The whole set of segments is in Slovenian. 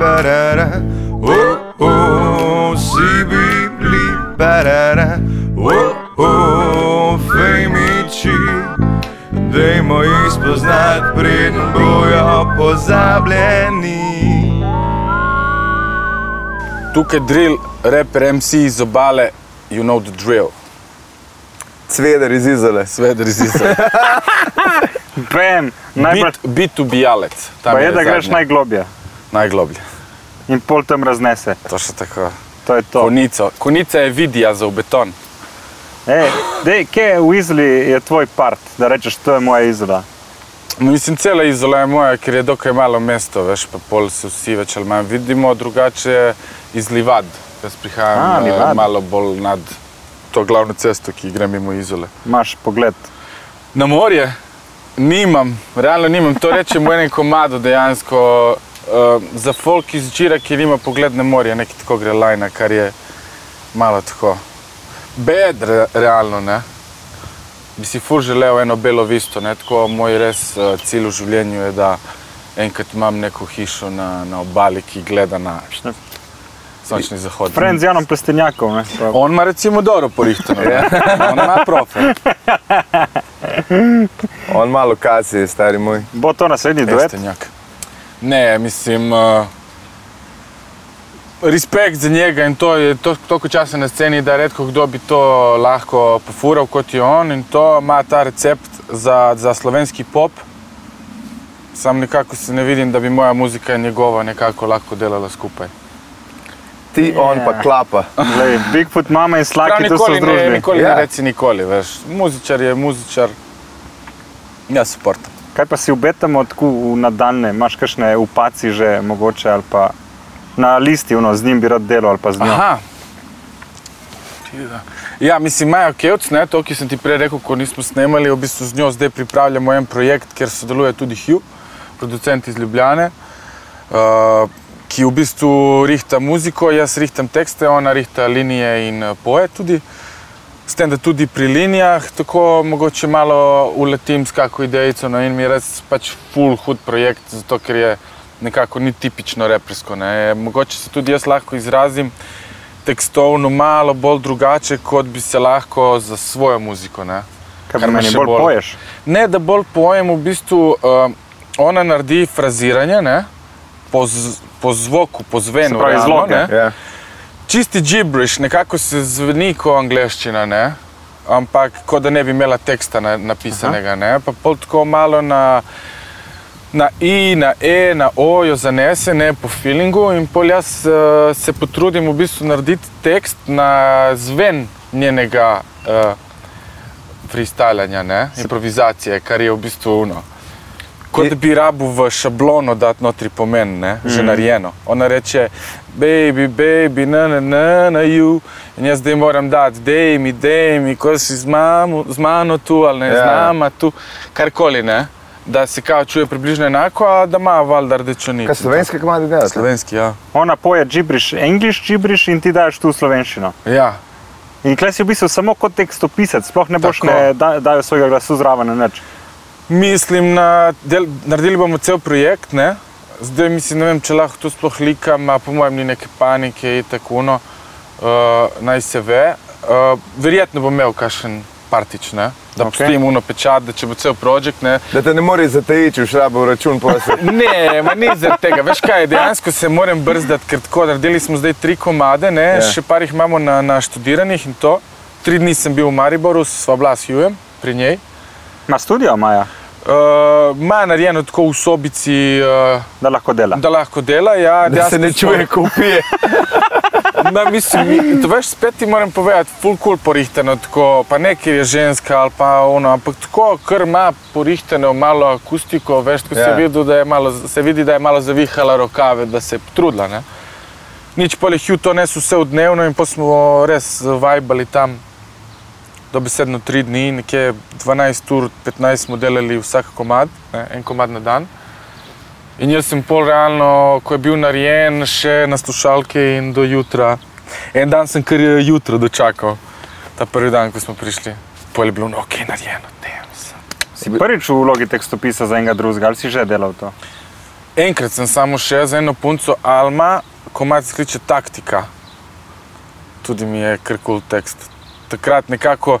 barara, oh, oh, si bibli, barara, oh, oh, fejmiči. Dajmo jih spoznati, preden bojo pozabljeni. Tukaj drill, reper MC iz obale, you know the drill. Cveder iz izole. Sveder iz Izraela. Bam, najbolj. Bit, bit ubijalec. Pa je, da greš zadnja. najgloblje najgloblje. In pol tam raznese. To še tako. To je to. Konico. Konica je vidija za beton. Ej, dej, kje v Izoli je tvoj part, da rečeš, to je moja Izola? Mislim, cela izola je moja, ker je dokaj malo mesto, veš, pa pol se vsi več ali manj vidimo, drugače iz Livad. Jaz prihajam A, eh, Livad. malo bolj nad to glavno cesto, ki gre mimo izole. Imaš pogled. Na morje nimam, realno nimam. To rečem v enem komadu dejansko. Uh, za folk iz Džira, ki nima pogled na morje, nekaj tako gre lajna, kar je malo tako. Bed, re, realno, ne. Bi si fur želel eno belo visto, ne. Tako moj res uh, cilj v življenju je, da enkrat imam neko hišo na, na obali, ki gleda na sončni zahod. Friend z Janom Plestenjakom. Ne? Pa- On ima recimo dobro porihtano, ne. On ima profil. On ima lokacije, stari moj. Bo to naslednji duet? Estenjak. Ne, mislim, uh, respekt za njega in to je to, toliko časa na sceni, da redko kdo bi to lahko pofural kot je on in to ima ta recept za, za slovenski pop. Sam nekako se ne vidim, da bi moja muzika in njegova nekako lahko delala skupaj. Ti, on pa klapa. Lej, Bigfoot, mama in slaki, tu so nikoli, ne, združeni. nikoli Ja. ne reci nikoli, veš. Muzičar je muzičar. Jaz suportam. Kaj pa si obetamo tako v nadaljne? Imaš kakšne upaci že mogoče ali pa na listi, uno, z njim bi rad delal ali pa z njo? Aha. Ja, mislim, Maja Kevc, ne, to, ki sem ti prej rekel, ko nismo snemali, v bistvu z njo zdaj pripravljamo en projekt, kjer sodeluje tudi Hugh, producent iz Ljubljane, uh, ki v bistvu rihta muziko, jaz rihtam tekste, ona rihta linije in uh, poje tudi. S tem, da tudi pri linijah tako mogoče malo uletim s kako idejico, no in mi je res pač full hud projekt, zato ker je nekako ni tipično repersko. Ne. Mogoče se tudi jaz lahko izrazim tekstovno malo bolj drugače, kot bi se lahko za svojo muziko. Ne. Kaj kar pa me meni še bolj bolj- poješ? Ne, da bolj pojem, v bistvu uh, ona naredi fraziranje ne, po, z, po zvoku, po zvenu. Se pravi, realno, zloge. ne. Ja. Čisti gibberish, nekako se zveni kot angliščina, ne? ampak kot da ne bi imela teksta na, napisanega. Ne? Pa pol tako malo na, na I, na E, na O jo zanese, ne po feelingu. In pol jaz uh, se potrudim v bistvu narediti tekst na zven njenega uh, freestylanja, improvizacije, kar je v bistvu uno. Kot da bi rabu v šablono dati notri pomen, ne? že narejeno. Ona reče, baby, baby, na na na na you. In jaz zdaj moram dati, dej mi, dej mi, ko si z, mamo, z mano tu ali ne Ja. z nama tu, karkoli ne. Da se kao čuje približno enako, a da ima valjda rdečo nit. Kaj slovenske komade delate? Slovenski, ja. Ona poje gibriš, engliš gibriš in ti daš tu slovenščino. Ja, In klej si v bistvu samo kot tekstopisec, sploh ne boš Tako. ne da, dajo svojega glasu zraven na nič. Mislim, na, del, naredili bomo cel projekt, ne? zdaj mislim, ne vem, če lahko to sploh likam, a po mojem ni neke panike in tako no, uh, naj se ve. Uh, verjetno bom imel kakšen partič, ne? da Ok. okay. pustim uno pečat, da če bo cel projekt, ne. Da te ne moreš zatajiti v šrabo račun posel. Ne, ma ni zaradi tega. Veš kaj, dejansko se moram brzdati, ker tako naredili smo zdaj tri komade, ne, Ja. ja. še par jih imamo na, na študiranih in to. Tri dni sem bil v Mariboru, sva bila s Jujem pri njej. Na studio Maja, Uh, Ma narejeno tako v sobici, uh, da lahko dela. da lahko dela. Ja, Da se ne čuje, ko pije. Na, mislim, mi- to veš, spet ti moram povedati, full cool porihteno, tako, pa ne, ker je ženska ali pa ono, ampak tako, ker ima porihteno malo akustiko, veš, ko Ja. se, vidi, da je malo, se vidi, da je malo zavihala rokave, da se je potrudila. Ne? Nič pol je Hugh to nesel vse v dnevno in pa smo res vibali tam dobesedno tri dni, nekje 12 ur, 15 smo delali vsak komad, ne, en komad na dan. In jaz sem pol realno, ko je bil narejen, še na slušalke in do jutra. En dan sem kar jutro dočakal, ta prvi dan, ko smo prišli. Pol je bilo, no, ok, narejeno, damn, sem. Si prvič v vlogi tekstopisa za enega drugega, ali si že delal to? enkrat sem samo še za eno punco Alma, komad se kliče Taktika. Tudi mi je kar kul tekst. Takrat nekako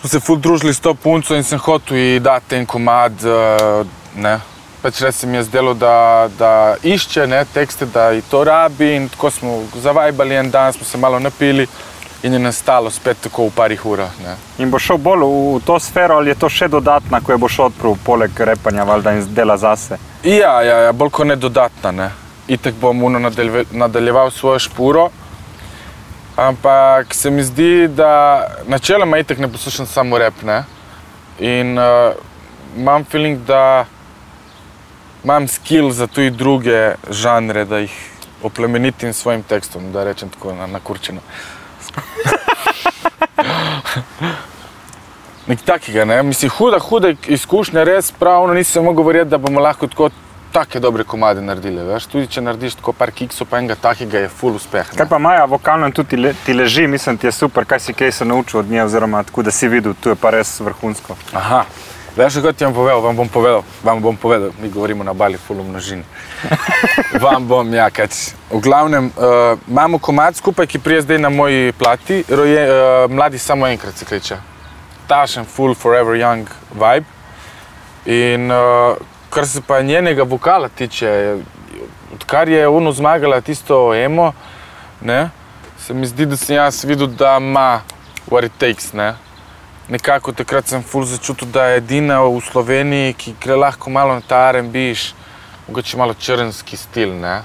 smo se ful družili s to punco in sem hotel ji dati en komad, eh, ne. Pač res se mi je zdelo, da, da išče ne, tekste, da ji to rabi in tako smo zavajbali en dan, smo se malo napili in je nastalo spet tako v parih urah. Ne. In bo šel bolj v, to sfero, ali je to še dodatna, ko je boš odprl poleg repanja, valjda in dela zase. Ja, ja, ja bolj kot ne dodatna. Ne. Itek bom uno nadalje, nadaljeval svojo špuro. Ampak se mi zdi, da načeloma itek ne poslušam samo rep. Ne. In uh, imam feeling, da imam skill za tudi druge žanre, da jih oplemenitim s svojim tekstom, da rečem tako na, na kurčino. Nek takega, ne? mislim, huda, huda izkušnja, res pravno nisem mogel verjeti, da bomo lahko tako take dobre komade naredili. Veš? Tudi če narediš tako par kiksov, pa enega takega je full uspeh. Ne? Kaj pa Maja, vokalno in tudi le, ti leži, mislim, ti je super, kaj si kaj se naučil od nje, oziroma tako da si videl, tu je pa res vrhunsko. Aha. Veš, kot ti bom povedal, vam bom povedal, vam bom povedal, mi govorimo na bali full v množini. vam bom, ja, kaj. V glavnem, uh, imamo komad skupaj, ki prije zdaj na moji plati, roje, uh, mladi samo enkrat se kliče. Tašen, full, forever young vibe. In uh, kar se pa njenega vokala tiče, odkar je ono zmagala tisto emo, ne, se mi zdi, da sem jaz videl, da ima what it takes, ne. Nekako takrat sem ful začutil, da je edina v Sloveniji, ki gre lahko malo na ta R&B, mogoče malo črnski stil, ne.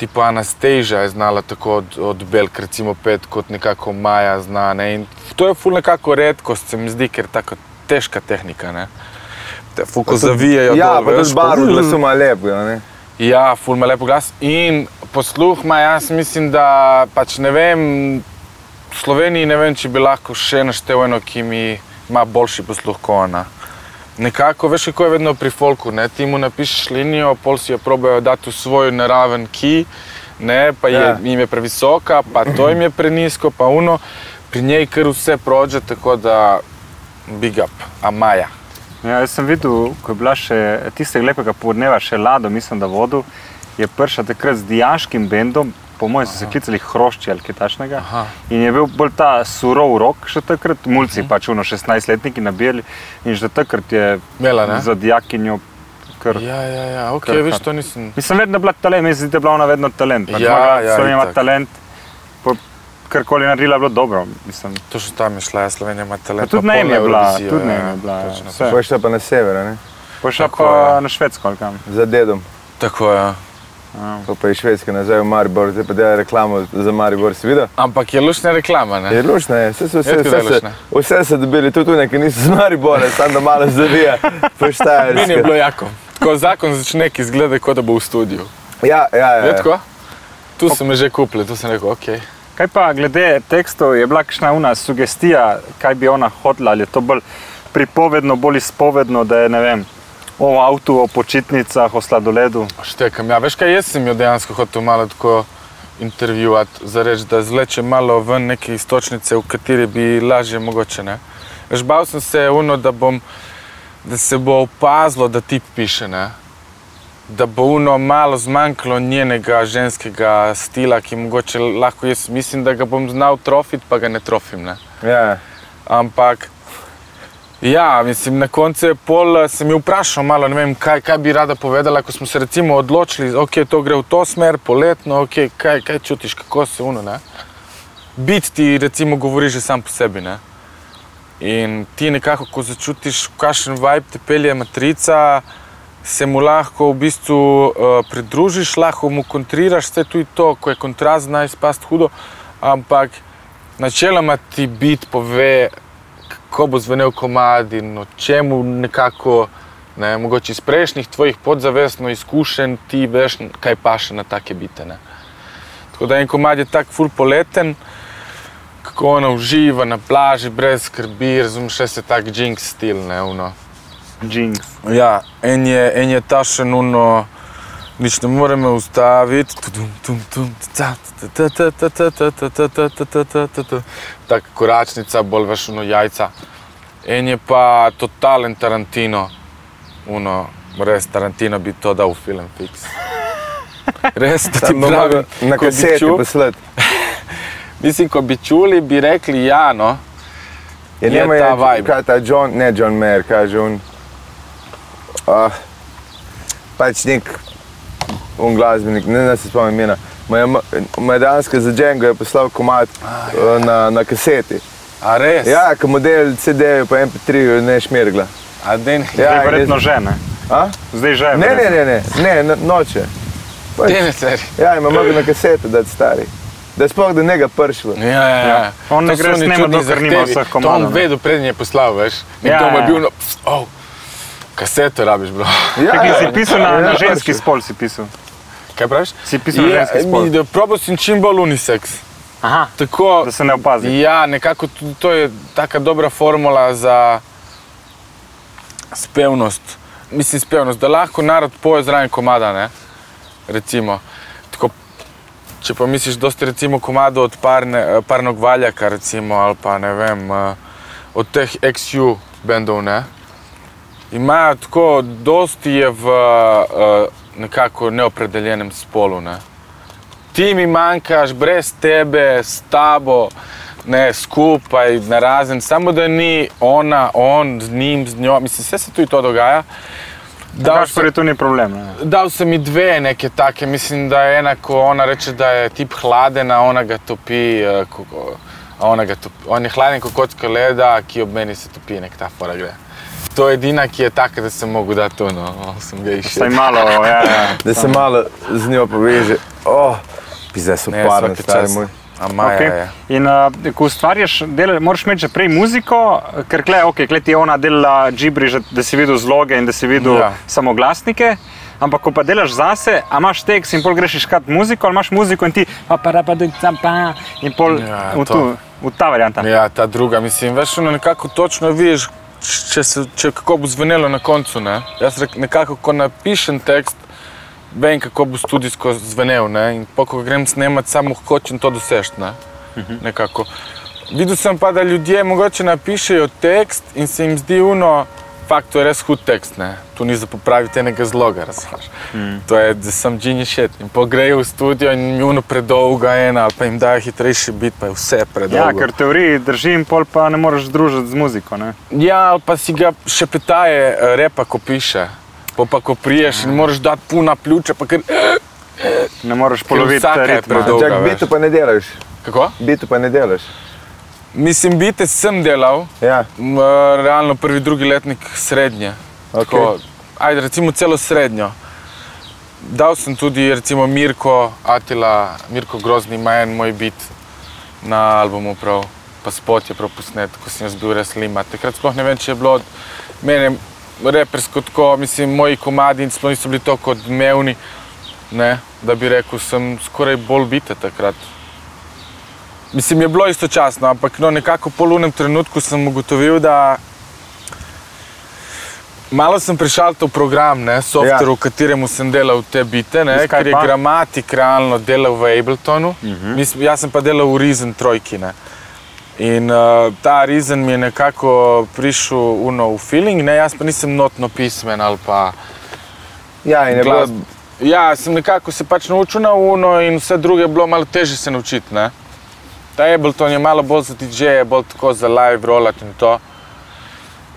Tipo Anastasia je znala tako od, od Belk, recimo pet, kot nekako Maja zna, ne. In to je ful nekako redkost, se mi zdi, ker je tako težka tehnika, ne. Te ko zavijajo Ja, dol, pa veš, tudi barvo glasu ima lep. ja, ne. Ja, ful ima lepo glas. In posluh ima, jaz mislim, da pač ne vem, v Sloveniji ne vem, če bi lahko še naštel eno, ki mi ima boljši posluh kot ona. Nekako, veš, kako je vedno pri folku, ne? ti mu napišeš linijo, pol si jo probejo dati v svoj naraven ki, ne, pa je, Ja. jim je previsoka, pa to jim je prenisko, pa uno, pri njej kar vse prođe, tako da big up, Amaja. Ja, jaz sem videl, ko je bila še tistega lepega podneva, še Lado, mislim, da vodu, je prišla takrat z dijaškim bendom, po mojem so se klicali Hrošči ali kaj takšnega. In je bil bolj ta surov rok še takrat, mulci pač uno 16-letniki nabirali in že takrat je Imela, ne? za dijakinjo kar. Ja, ja, ja, ok, Kar veš, kar. to nisem. Mislim, vedno je bila talent, mislim, da je bila ona vedno talent. Pač Ja, zmaga, ja, Slovenija ima talent, karkoli je naredila, je bilo dobro. Mislim. Točno tam je šla, ja, Slovenija ima Pa talent. tudi na je bila, tudi ja, je bila. točno. Vse. Pa je na sever, ne? Pa šla Tako, pa ja. na Švedsko ali kam. za dedom. Tako je. Pa, pa je švedska nazaj v Maribor, zdaj pa dela reklamo za Maribor, si videl? Ampak je lušna reklama, ne? Je lušna, je. Vse, vse, Je vse, vse, vse so dobili, tudi neki niso z Maribora, samo da malo zavija. Pa Meni je bilo jako. Tako zakon začne, ki izgleda, kot da bo v studiu. Ja, ja, Je ja. tako? Tu so me že kupili, tu sem rekel, ok. Kaj pa glede tekstov, je bila kakšna una sugestija, kaj bi ona hotela, ali je to bolj pripovedno, bolj izpovedno, da je ne vem, o avtu, o počitnicah, o sladoledu. Štekam, ja, veš kaj, jaz sem jo dejansko hotel malo tako intervjuvati, za reči, da zleče malo ven neke istočnice, v kateri bi lažje mogoče, ne. Veš, bal sem se uno, da bom, da se bo opazilo, da tip piše, ne. Da bo uno malo zmanjkalo njenega ženskega stila, ki mogoče lahko jaz mislim, da ga bom znal trofiti, pa ga ne trofim, ne. ja. Ampak, ja, mislim, na koncu je pol, eh, sem jo vprašal malo, ne vem, kaj, kaj bi rada povedala, ko smo se recimo odločili, ok, to gre v to smer, poletno, ok, kaj, kaj čutiš, kako se uno, ne. Bit ti recimo govori že sam po sebi, ne. In ti nekako, ko začutiš, v kakšen vibe te pelje matrica, se mu lahko v bistvu uh, pridružiš, lahko mu kontriraš, vse tudi to, ko je kontrast, zna izpasti hudo, ampak načeloma ti bit pove, kako bo zvenel komad in o čemu nekako, ne, mogoče iz prejšnjih tvojih podzavestno izkušenj ti veš, kaj paše na take bite. Ne. Tako da en komad je tak ful poleten, kako ona uživa na plaži brez skrbi, razumeš, še se tak jinx stil, ne, uno. Jinx. Ja, en je, en je tašen, uno, nič ne more me ustaviti. Tako koračnica, bolj veš, uno jajca. En je pa totalen Tarantino, uno, res Tarantino bi to dal v film fiks. Res, da ti pravim, na kaseti posled. Mislim, ko bi čuli, bi rekli ja, no. Je, je njema je ta vibe. Kaj ta John, ne John Mayer, kaj že on. Uh, pač nek un glasbenik, ne, ne se spomnim imena. Majdanska za Django je poslal komat uh, na, na kaseti. A res? Ja, ko model CD-ju pa MP3 ne šmirgla. A den, Ja, Zdaj verjetno že ne. A? Zdaj že. Ne, ne, verjetno. ne, ne, ne, no- noče. Pač, ja, ima mogel na kasete dati stari. Da je sploh do njega pršlo. Ja, ja, ja. Ja. On ne To gre oni snemat, čudni dokler nima vseh To komadov, on ne. vedel, preden je poslal, veš. Nekdo Ja, mu je ja. bil, no, pst, oh, kaseto rabiš, bro. Ja, ja, si pisal na, ja, na pač. ženski spol, si pisal. Kaj praviš? Si pisal na Ja, ženski spol. mi- da Probal sem čim bolj unisex. Aha, Tako, da se ne opazi. Ja, nekako tudi to je taka dobra formula za spevnost. Mislim, spevnost, da lahko narod poje zraven komada, ne? Recimo. Tako, če pa misliš, dosti recimo komado od parne, eh, parnog valjaka, recimo, ali pa ne vem, eh, od teh XU bendov, ne? Imajo tako, dosti je v eh, nekako neopredeljenem spolu, ne? ti mi manjkaš, brez tebe, s tabo, ne skupaj, na razen, samo da ni ona, on, z njim, z njo, mislim, vse se tudi to dogaja. Dal sem, to ni problem. Ne? dal sem mi dve neke take, mislim, da je ena, ko ona reče, da je tip hladen, a ona ga topi, eh, ko, ona ga topi. On je hladen kot kocka leda, ki ob meni se topi, nek ta fora gre. To je edina, ki je taka, da sem mogel dati to, no, sem ga išel. Saj malo, ja, ja. Da se malo z njo poveže. Oh, zdaj so parni, stari moj. A Maja Okay. je. In uh, ko ustvarjaš, del, moraš imeti že prej muziko, ker kle, okay, kle ti je ona delala džibri, že, da si videl zloge in da si videl Ja. ja. samoglasnike. Ampak, ko pa delaš zase, a imaš tekst in pol greš iskat muziko, ali imaš muziko in ti pa pa pa pa pa pa in pol Ja, v, to. tu, v ta varianta. Ja, ta druga, mislim, veš, nekako točno vidiš, če, se, če kako bo zvenelo na koncu. Ne? Jaz nekako, ko napišem tekst, vem, kako bo studijsko zvenel. Ne? In pa, ko grem snemat, samo hočem to doseči. Ne? Nekako. Videl sem pa, da ljudje mogoče napišejo tekst in se jim zdi uno, fakt, to je res hud tekst. Ne? Tu ni za popraviti enega zloga, razumeš. To je, da sem genius shit. In pogrejo v studio in mi uno predolga ena, ali pa jim dajo hitrejši bit, pa je vse predolgo. Ja, ker teoriji drži in pol pa ne moreš družiti z muziko. Ne? Ja, ali pa si ga še petaje, eh, repa, ko piše. Po pa ko priješ in moraš dati puna pljuča, pa ker... ne moreš poloviti ritma. predolga. Čak, bitu pa ne delaš. Kako? Bitu pa ne delaš. Mislim, bite sem delal, Ja, realno prvi, drugi letnik srednje. Tako, ajde, recimo celo srednjo. Dal sem tudi, recimo, Mirko, Atila, Mirko Grozni ima en moj bit na albumu, prav, pa spot je prav posnet, ko sem jaz bil res lima. Takrat sploh ne vem, če je bilo od mene repersko tako, mislim, moji komadi in sploh niso bili tako odmevni, ne, da bi rekel, sem skoraj bolj bite takrat. Mislim, je bilo istočasno, ampak no, nekako po lunem trenutku sem ugotovil, da malo sem prišel v program, ne, software, Ja. v katerem sem delal te bite, ne, ker je pa? gramatik realno delal v Abletonu, uh Mhm. -huh. Mislim, jaz sem pa delal v Reason trojki. Ne. In uh, ta Reason mi je nekako prišel uno, v feeling, ne, jaz pa nisem notno pismen ali pa ja in je bilo. Ja, sem nekako se pač naučil na uno in vse druge je bilo malo teže se naučiti. Ne? Ta Ableton je malo bolj za DJ-je, bolj tako za live rolati in to.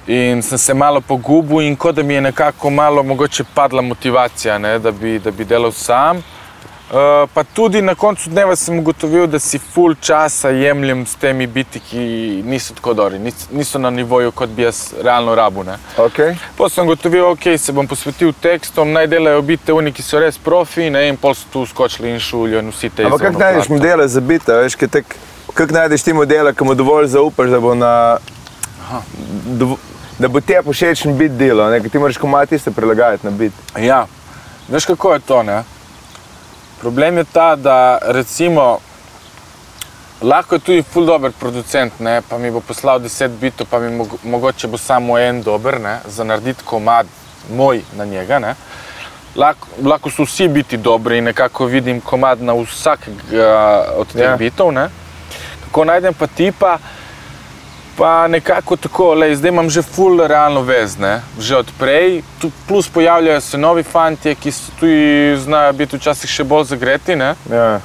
In sem se malo pogubil in kot da mi je nekako malo mogoče padla motivacija, ne, da, bi, da bi delal sam. Uh, pa tudi na koncu dneva sem ugotovil, da si full časa jemljem s temi biti, ki niso tako dobri, nis- niso na nivoju, kot bi jaz realno rabu. Ne. ok. Potem sem gotovil, ok, se bom posvetil tekstom, naj delajo biti oni, ki so res profi, ne, in pol so tu skočili in šulijo in vsi te Ampak kako najdeš modele za bita, veš, kaj tek, kako najdeš ti modele, ki mu dovolj zaupaš, da bo na, dovo, da bo te všečen bit delo, ne, ti moraš komati se prilagajati na bit. Ja, veš kako je to, ne? Problem je ta, da recimo, lahko je tudi ful dober producent, ne, pa mi bo poslal 10 bitov, pa mi mogo, mogoče bo samo en dober, ne, za narediti komad moj na njega, ne. Lahko, lahko so vsi biti dobri in nekako vidim komad na vsakega od teh Ja. yeah. bitov, ne. Kako najdem pa tipa, Pa nekako tako, lej, zdaj imam že full realno vez, ne? že odprej. Tu, plus pojavljajo se novi fanti, ki so tudi znajo biti včasih še bolj zagreti. Ne? Ja.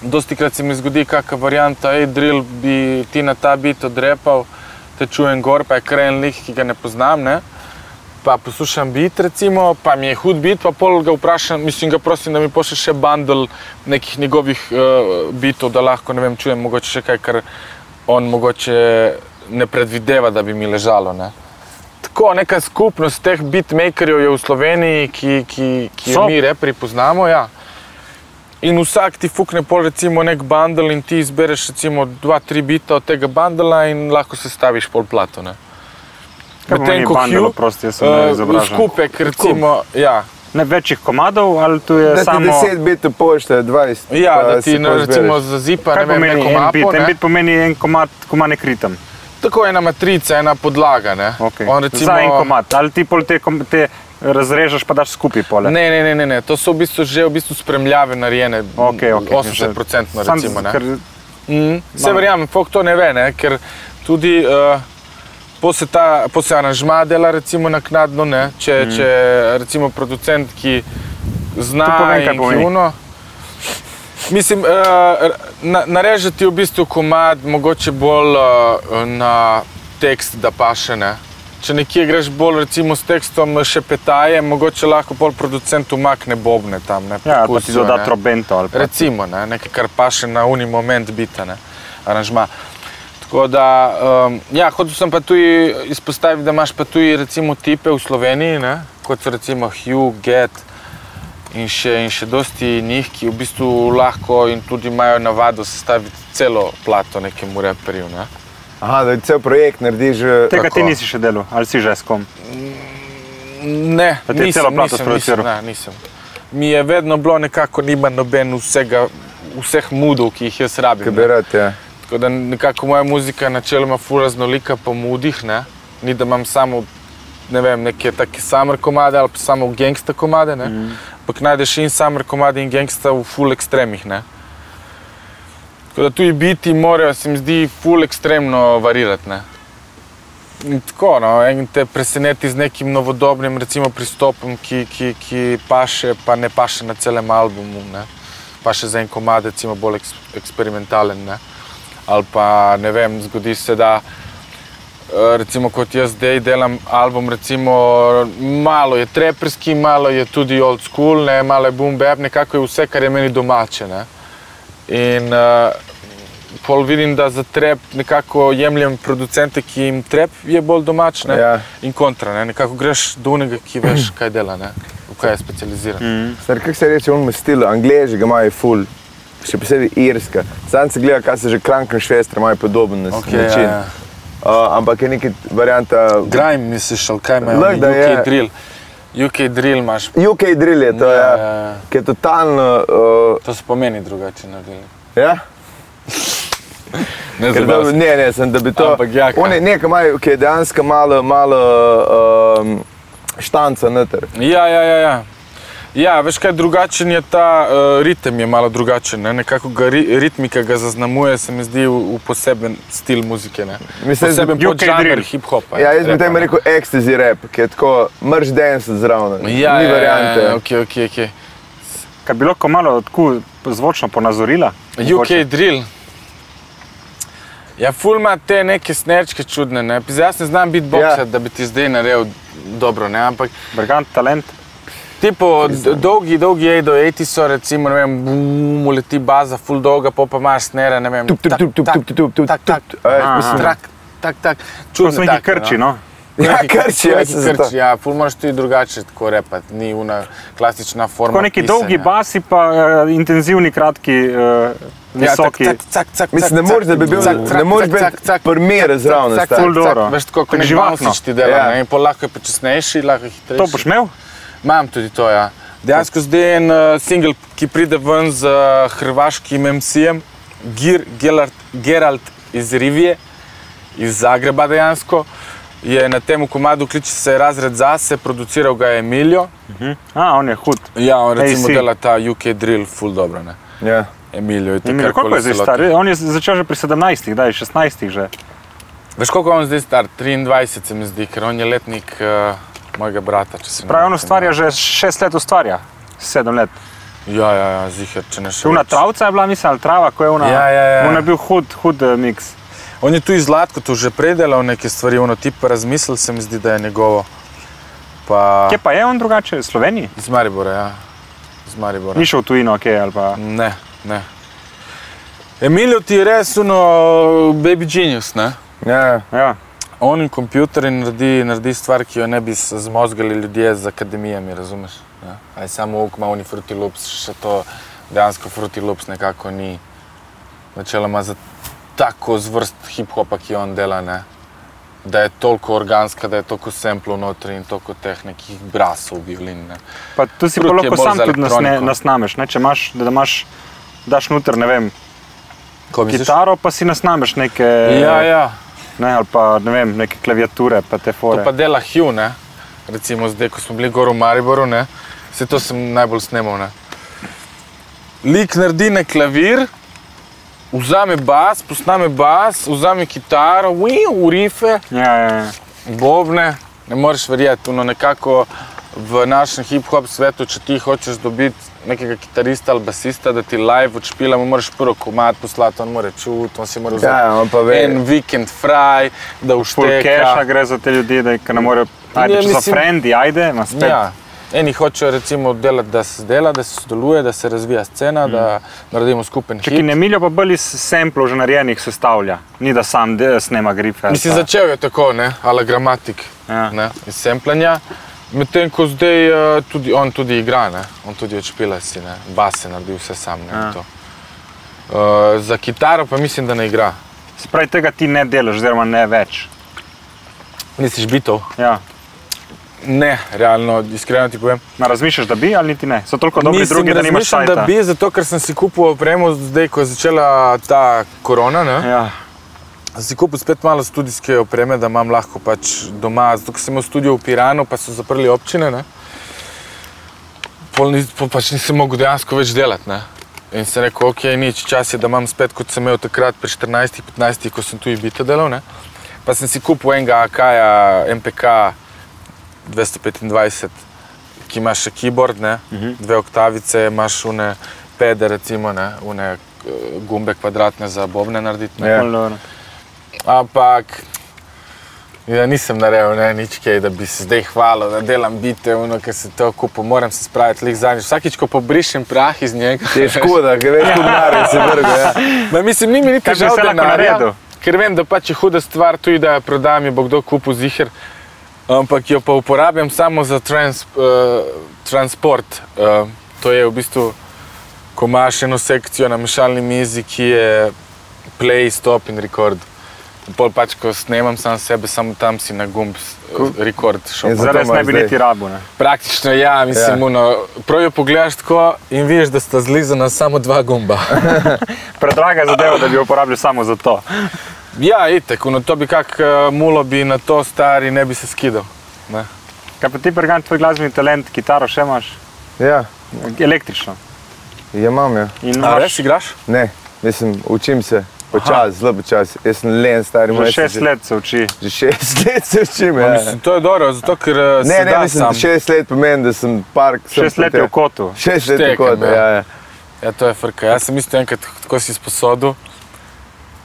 Dosti krat se mi zgodi, kakšna varianta, hej, drill bi ti na ta bit odrepal, te čujem gor, pa je kren lik, ki ga ne poznam. Ne? Pa poslušam bit, recimo, pa mi je hud bit, pa pol ga vprašam, mislim, ga prosim, da mi pošlje še bundle nekih njegovih uh, bitov, da lahko, ne vem, čujem mogoče še kaj, kar on mogoče ne predvideva, da bi mi ležalo. Ne? Tako neka skupnost teh beatmakerjev je v Sloveniji, ki, ki, ki jo mi repri poznamo. Ja. In vsak ti fukne pol recimo nek bundle in ti izbereš recimo dva, tri bita od tega bundla in lahko se staviš pol plato. Ne? Kaj pomeni bundle, oprosti, jaz sem eh, neizobražen. skupek recimo, ja, Ne večjih komadov, ali tu je Da samo. 10 bitov pošte, 20. ja, da ti ne, pol recimo zazipa Kaj ne vem, pomeni neko en mapo. bit? En Ne? bit pomeni en komad, komad nek ritem. Tako ena matrica, ena podlaga. Ne? Okay. On recimo, Za en komad. Ali ti pol te, kom- te razrežeš, pa daš skupaj pole. Ne, ne, ne, ne, ne, to so v bistvu že v bistvu spremljave narejene, Okay, okay. 80% Sam- recimo. Ne? ker Mm, se verjamem, folk to ne ve, ne? ker tudi uh, po se ta po se aranžma dela recimo naknadno, ne? če, mm. če recimo producent, ki zna To povem, in ki uno. Mislim, uh, na, narežeti v bistvu komad, mogoče bolj uh, na tekst, da paše. Ne? Če nekje greš bolj recimo s tekstom še petaje, mogoče lahko pol producent umakne bobne tam. Ne, ja, ali pa ti perkusijo, doda trobento. Ali pa. Recimo, ne, nekaj, kar paše na uni moment bita, ne, aranžma. Tako da, um, ja, hotel sem pa tudi izpostaviti, da imaš pa tudi recimo tipe v Sloveniji, ne, kot so recimo Hugh, Get in še, in še dosti njih, ki v bistvu lahko in tudi imajo navado sestaviti celo plato nekemu reperju. Ne. Aha, da cel projekt narediš. že- Tega Tako. ti nisi še delal, ali si že s kom? Ne, Pa ti nisem, celo plato nisem, nisem, sproduciral? ne, nisem. Mi je vedno bilo nekako, nima noben vsega, vseh mudov, ki jih jaz rabim. Kaj bi rad, ja. Tako da nekako moja muzika je načeloma ful raznolika po mudih, ne? ni da imam samo ne vem, neke take summer komade ali pa samo gangsta komade, ne? ampak najdeš in summer komade in gangsta v full ekstremih. Ne? Tako da tuji biti morajo, se mi zdi, full ekstremno varirati. Ne? In tako, no, en te preseneti z nekim novodobnim recimo, pristopom, ki, ki, ki paše, pa ne paše na celem albumu. Ne? Paše za en komad, recimo bolj eks, eksperimentalen. Ne? Ali pa ne vem, zgodi se, da eh, recimo kot jaz zdaj delam album, recimo malo je treperski, malo je tudi old school, ne? malo je boom bap, nekako je vse, kar je meni domače. Ne? In uh, pol vidim, da za trep nekako jemljem producente, ki jim trep je bolj domač, ne? Ja. in kontra. Ne? Nekako greš do unega, ki veš, kaj dela, ne? v kaj je specializiran. Mm. Kako se reče, on stil, angliži ga imajo ful, še posebej irska. Sam se gleda, kaj se že Krankenšvestre imajo podoben na Okay, način. ja, ja. Uh, ampak je neki varianta. Grime, misliš, ali kaj imajo? Lahko da UK je. drill. UK drill imaš. UK drill je to, Ja, ja, ja, ja. ki je totalno. Uh, To so pomeni drugače naredili. ja? Ne, Ker da, se. ne, ne, sem da bi to. Ampak ja? Oni nekaj imajo, ki je dejansko malo, malo um, štanca noter. Ja, ja, ja. ja. Ja, veš kaj, drugačen je ta uh, ritem, je malo drugačen. Ne? Nekako ga ri, ritmika ga zaznamuje, se mi zdi, v, v poseben stil muzike. Ne? Mislim, poseben UK podžanr drill. hip-hopa. Ja, jaz bi temu ne. rekel ecstasy rap, ki je tako mrš dance zraven. Ja, Ni ja, variante. Ja, ja, okay, okay, okay. Kaj bi lahko malo tako zvočno ponazorila? UK drill. Ja, ful ima te neke snerčke čudne. Ne? Zdaj, jaz ne znam beatboxati, Ja. da bi ti zdaj naredil dobro, ne? ampak Brigant talent. Tipo, d- dolgi, dolgi ej do 80 so, recimo, ne vem, bum, leti baza, full dolga, pol pa imaš snere, ne vem, Tup, tup, tak, tup, tup, tak, tup, tup, tup, tak, tak, tup. Ej, Aha. mislim- tak, tak, tak, To čudno so neki krči, no. Ja, krči, ja, krči, ja, ful moraš tudi drugače tako repati, ni una klasična forma Tako neki pisanja. dolgi basi, pa uh, intenzivni, kratki, uh, visoki. Ja, tak, tak, tak, tak, Mislim, ne moreš, da bi bil, ne moreš biti primer zraven. tak, star. ful dobro. Veš, tako kot Tako nek živahno. bounsič ti dela, Ja. ne, in pol lahko je počasnejši, lahko je hitrejši. to boš imel? Imam tudi to, ja. Dejansko zdaj je en uh, singel, ki pride ven z uh, hrvaškim MC-jem, Gir, Gerald, Gerald iz Rivije, iz Zagreba dejansko. Je na tem komadu, kliče se Razred zase, produciral ga je Emilio. A, on je hud. Ja, on recimo AC. dela ta UK drill, full dobro. Ne? Ja. Emilio je Emilio, takrat koliko je zdaj star? On je začel že pri 17, daj 16 že. Veš, koliko je on zdaj star? 23 se mi zdi, ker on je letnik uh, mojega brata. če se ne Pravi, on ustvarja že šest let, ustvarja. Sedem let. Ja, ja, ja, ziher, če ne še. Una travca je bila, mislim, ali trava, ko je ona. Ja, ja, ja. On je bil hud, hud eh, miks. On je tu iz Zlatko, tu že predelal neke stvari, ono tip razmislil se mi zdi, da je njegovo. Pa Kje pa je on drugače? V Sloveniji? iz Maribora, ja. Iz Maribora. Ni šel v tujino, kje ali pa. Ne, ne. Emilio ti je res uno baby genius, ne? Ja, Ja. On in kompjuter naredi, naredi stvar, ki jo ne bi zmozgali ljudje z akademijami, razumeš? Ja. Aj samo uk ima oni Fruity Loops, še to dejansko Fruity Loops nekako ni načeloma za tako zvrst hip-hopa, ki on dela, ne? Da je toliko organska, da je toliko samplov notri in toliko teh nekih brasov, violin. Ne? Pa tu si pa lahko sam tudi nas, ne, elektroniko. nasnameš. Ne? Če imaš, da imaš, daš noter, ne vem, Ko misliš? kitaro, pa si nasnameš neke, Ja, ja. Ne, ali pa ne vem, neke klaviature, pa te To fore. pa dela Hugh, ne? recimo zdaj, ko smo bili gor v Mariboru, ne? se to sem najbolj snemal. Ne? Lik naredi na klavir, vzame bas, posname bas, vzame kitaro, ui, rife, Ja, ja, ja. bobne. Ne moreš verjeti, no nekako v našem hip-hop svetu, če ti hočeš dobiti nekega kitarista ali basista, da ti live odšpila, mu moraš prvo komat poslati, on mora čuti, on si mora vzeti ja, en vikend fraj, da Full cache ušteka. gre za te ljudi, da ki ne morejo. Ajde, Ja, če so frendi, ajde, ima spet. Ja. Eni hočejo recimo delati, da se dela, da se sodeluje, da se razvija scena, mm. da naredimo skupen Če ki hit. ne milijo, pa bolj iz semplov že narejenih sestavlja. Ni da sam de, snema grife. Mislim, začel je tako, ne, ala gramatik, Ja. ne, iz semplanja. Medtem ko zdaj uh, tudi on tudi igra, ne, on tudi odšpila si, ne, base naredi vse sam. Ne, uh, za kitaro pa mislim, da ne igra. Se pravi, tega ti ne delaš, oziroma ne več. Misliš bitov? Ja. Ne, realno, iskreno ti povem. Ma, razmišljaš, da bi ali niti ne? So toliko dobri Mislim, drugi, da nimaš sajta. da bi, zato ker sem si kupil opremo, zdaj ko je začela ta korona. Ne, Ja. Si kupil spet malo študijske opreme, da imam lahko pač doma, zato sem imel studio v Piranu, pa so zaprli občine. Ne? Pol, ni, pol pač nisem mogel dejansko več delati. Ne? In sem rekel, ok, nič, čas je, da imam spet, kot sem imel takrat pri 14-15, ko sem tu i bite delal. Ne? Pa sem si kupil enega AKA MPK 225, ki ima še keyboard, ne? dve oktavice, imaš une pede, recimo, ne? une eh, gumbe kvadratne za bobne narediti. ne. Ja. Ampak ja, nisem naredil ne, nič kaj, da bi se zdaj hvalil, da delam bite, ono, ker se to kupo, moram se spraviti lik zadnjič. Vsakič, ko pobrišem prah iz njega. Je škoda, ker več kot denarja se vrga. Ja. Ma, mislim, ni mi niti žal vse lahko denarja, naredil? ker vem, da pač je huda stvar tudi, da jo prodam, jo bo kdo kupil ziher. Ampak jo pa uporabljam samo za trans, uh, transport. Uh, to je v bistvu, ko imaš eno sekcijo na mešalni mizi, ki je play, stop in record. Pol pač, ko snemam sam sebe, samo tam si na gumb record šel. Zato Zares ne bi zdaj- niti rabu. Ne? Praktično ja, mislim, Ja. ja. prav jo pogledaš tako in vidiš, da sta zlizana samo dva gumba. Predraga zadeva, da bi jo uporabljal samo za to. ja, itek, no to bi kak uh, mulo bi na to stari ne bi se skidal. Ne. Kaj pa ti, Bergan, tvoj glasbeni talent, kitaro še imaš? ja, Električno. ja, imam ja. In A imaš res igraš? Ne, mislim, učim se. Počasi, zelo počasi. Jaz sem len, stari že šest let se uči. Že šest let se učim. Ja. Mislim, to je dobro, zato ker uh, Ne, se ne, da mislim, sam. šest let pomeni, da sem park. sem Šest let je v kotu. Šest let je v Štekam, kotu, ja. ja. ja. Ja, to je frka. Jaz sem isto enkrat tako si sposodil,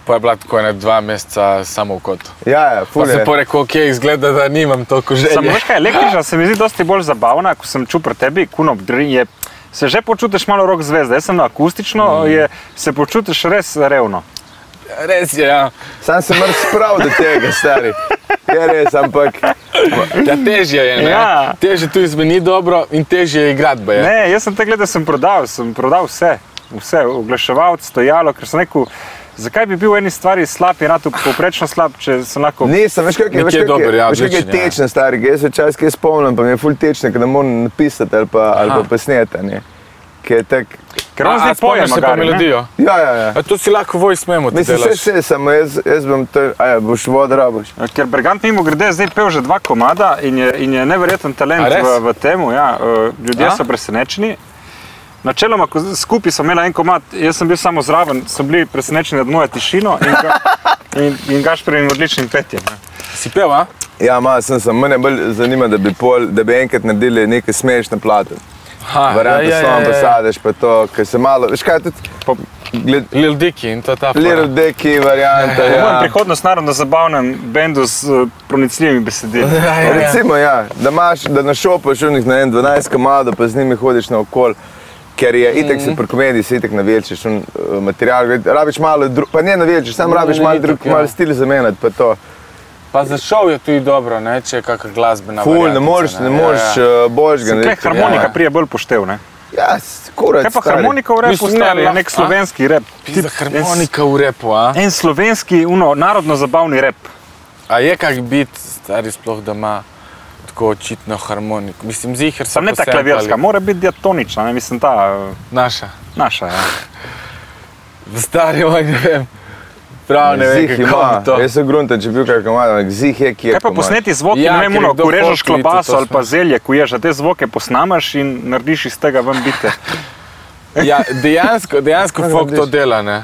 pa je bila tako ena dva meseca samo v kotu. Ja, ja, Pa ful sem je. pa rekel, ok, izgleda, da nimam toliko Samo želje. veš kaj, električna se mi zdi dosti bolj zabavna, ko sem čutil pri tebi, kuno obdri, je, se že počutiš malo rok zvezde. Jaz sem na akustično, Mm. je, se počutiš res revno. Res je, ja. Sam sem mrz sprav do tega, stari. Je res, ampak ja težje je, ne? Ja. Težje tu izveni dobro in težje je igrati. baje. Ne, jaz sem te gledal, sem prodal, sem prodal vse, vse, oglaševalc, stojalo, ker sem rekel, zakaj bi bil v eni stvari slab, je na to povprečno slab, če sem lahko. nisem, veš kak je, je, dober, ja, veš kak je ja. tečen, stari. Jaz se včasih kaj spomnim, pa mi je ful tečen, ker ne morem napisati ali pa, ali pa Aha. posneti. ne. Ker je tak, Ker on A- a zdaj poje, spomniš se pa melodijo. ja, ja, ja. A to si lahko voice memo ti Mislim, vse, delaš. vse, samo jaz, jaz bom to, aja, boš voda raboš. Ker Bergant mimo grede zdaj pel že dva komada in je, in je neverjeten talent A v, v tem. Ja. eh, Ljudje A? so presenečeni. Načeloma, skupaj smo imeli en komat, jaz sem bil samo zraven, so bili presenečeni nad mojo tišino in, ga, in, in Gašperim odličnim petjem. ne. Si pel, a? Ja, malo sem se. Mene bolj zanima, da bi, pol, da bi enkrat naredili nekaj smešne plate. Ha, Variante ja, ja, ja, pa sadeš, pa to, ker se malo, veš kaj, tudi Po, gled, Lil Dicky in to je ta fora. Little Dicky varianta. po mojem Ja. prihodnost narodno zabavnem bendu s uh, pronicljivimi besedili. Ja, ja, ja. Recimo, ja, da, imaš, da našopaš unih na en 12 komadov, pa z njimi hodiš naokol. Ker je itek Mhm. se pri komediji, se itek navečeš un uh, material, rabiš malo pa ne navečeš, samo rabiš malo drug, ja. malo stil zamenjati, pa to. Pa za šov je tudi dobro, ne? če je kakšna glasbena Ful, ne moreš, ne Ja, moreš ja. uh, božga. Kaj harmonika prije bolj poštev, ne? Ja, kurat. Kaj pa stari. harmonika v repu ne, stari, je lahko, nek a? slovenski rep. Pizda Tip- harmonika v repu, a? En, en slovenski, uno, narodno zabavni rep. A je kak bit, stari sploh, da ima tako očitno harmoniko? Mislim, ziher Sam ne ta klavirska, mora biti diatonična, ne mislim ta uh, Naša. naša. Ja. Stari, oj, ne vem. Prav ne vem, kako to. jaz sem grunten, če bi bil kakšen malo, ampak zih je, ki je. Kaj pa komad. posneti zvoki, Ja, ja, ne vem, uno, ko režeš klobaso to ali pa zelje, kuješ, da te zvoke posnamaš in narediš iz tega ven bite. Ja, dejansko, dejansko Kaj folk to dela, ne?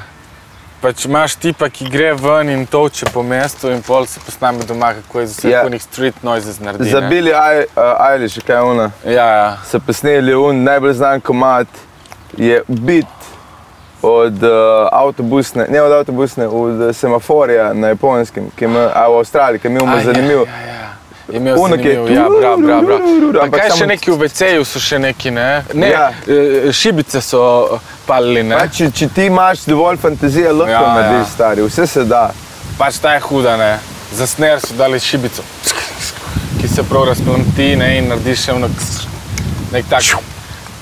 Pač imaš tipa, ki gre ven in toče po mestu in pol se posname doma, kako je z vseh Ja. yeah. street noises naredi. Za ne. Billy Eilish, kaj je ona. Ja, ja. So posneli un najbolj znan komat, je bit od uh, avtobusne, ne od avtobusne, od semaforja na japonskem, ki ima, a v Avstraliji, ki je imel A, zanimiv. Ja, ja, ja. Je imel je zanimiv, ja, prav, prav. Pa Ampak kaj še neki v WC-ju so še neki, ne? Ne, Ja. ja. šibice so palili, ne? Pa, če, če ti imaš dovolj fantazije, lahko Ja, ja, ja. narediš stari, vse se da. Pač ta je huda, ne? Za sner so dali šibico, ki se prav razplamti, ne? In narediš še nek tak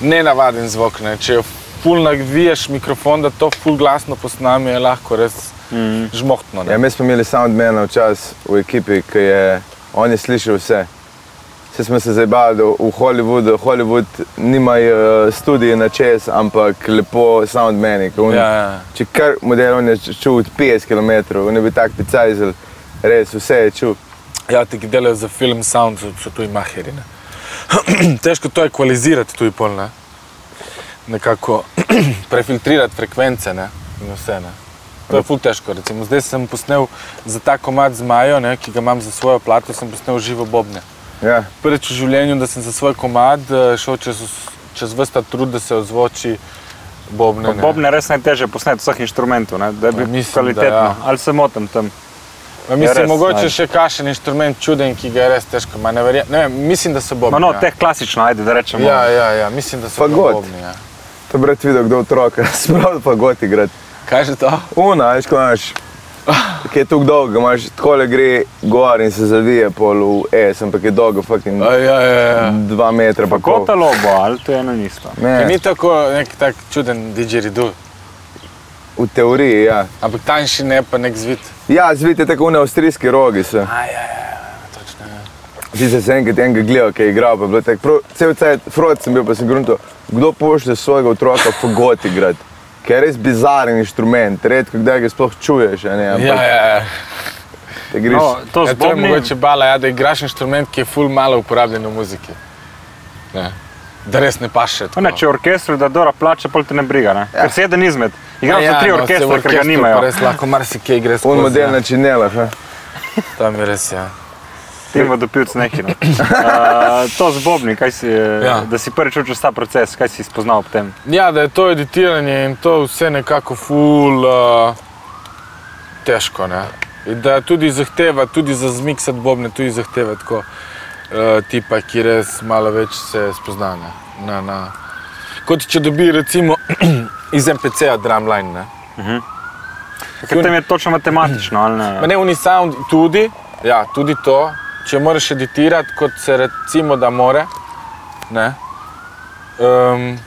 nenavaden zvok, ne? Če jo ful naviješ mikrofon, da to ful glasno posname, je lahko res mm. žmohtno, Ja, ne? mi smo imeli soundmana včasih v ekipi, ki je, on je slišal vse. Vse smo se zabavali, da v Hollywoodu, Hollywood nimajo uh, studije na čez, ampak lepo soundmani. Ja, ja. Če kar model on je čul od 50 km, on je bil tak picajzel, res vse je čul. Ja, ti, ki delajo za film sound, so, so tuji maheri. Ne? Težko to ekvalizirati tuji pol, ne? Nekako prefiltrirati frekvence, ne? In vse, ne? To je ful težko. Recimo, zdaj sem posnel za ta komad z Majo, ne, ki ga imam za svojo plato, sem posnel živo bobne. Ja. Prvič v življenju, da sem za svoj komad eh, šel čez, čez vrsta trud, da se ozvoči bobne. ne. Bob ne res najtežje posneti vseh inštrumentov, ne, da bi Ja, bil kvalitetno. ja. Ali se motim tam? Ma Mislim, res, mogoče ajde. še kakšen inštrument čuden, ki ga je res težko. ma Ne, verje, ne vem, mislim, da so bobne. No, no, ja. teh klasično, ajde, da rečemo. Ja, ja, ja, mislim, da so bobni. Ja. To bi rad videl, kdo otroka, sprav pa goti igrati. Kaj je že to? Una, veš, ko imaš, ki je tukaj dolgo, imaš tako le gre gor in se zavije pol v S, ampak je dolgo, fucking ja, ja, ja. dva metra pa. Kot lobo, ali to je eno in isto. Ne, Ni tako nek tak čuden didgeridoo, v teoriji, ja. ampak tanjši ne pa nek zvit. Ja, zvite tako na avstrijski rogi se. A, ja, ja, ja, točno. Ja. Ti si se enkrat enega gledal, ki je igral, pa je bilo tako, prav, cel cajt, frod sem bil, pa sem grunto, kdo pošlje svojega otroka fagot igrati, ker je res bizaren inštrument, redko kdaj ga sploh čuješ, a ne, ampak Ja, ja, ja. te greš. No, to Ja, to je mogoče bala, ja, da igraš inštrument, ki je ful malo uporabljen v muziki. Ne. Da res ne paše. No, ne, če orkestru da Dora plača, pol te ne briga. Ne? Ja. Ker si eden izmed. Igraš ja, za tri no, orkestre, ker ga nimajo. Res lahko marsikaj gre skozi. On model ja. na činelah, ha? Tam je res, ja. Tim vodopilc neki. No. Uh, to z Bobni, si, ja. Ja. da si prvič učil ta proces, kaj si spoznal ob tem? Ja, da je to editiranje in to vse nekako ful uh, težko. Ne? In da tudi zahteva, tudi za zmiksati bobne, tudi zahteva tako uh, tipa, ki res malo več se spozna. Ne? Na, na. Kot če dobi recimo iz MPC-ja drumline. Ne? Ker tam je točno matematično, ali ne? Ma ne Unisound tudi, ja, tudi to, če moraš editirati, kot se recimo da more, ne, um,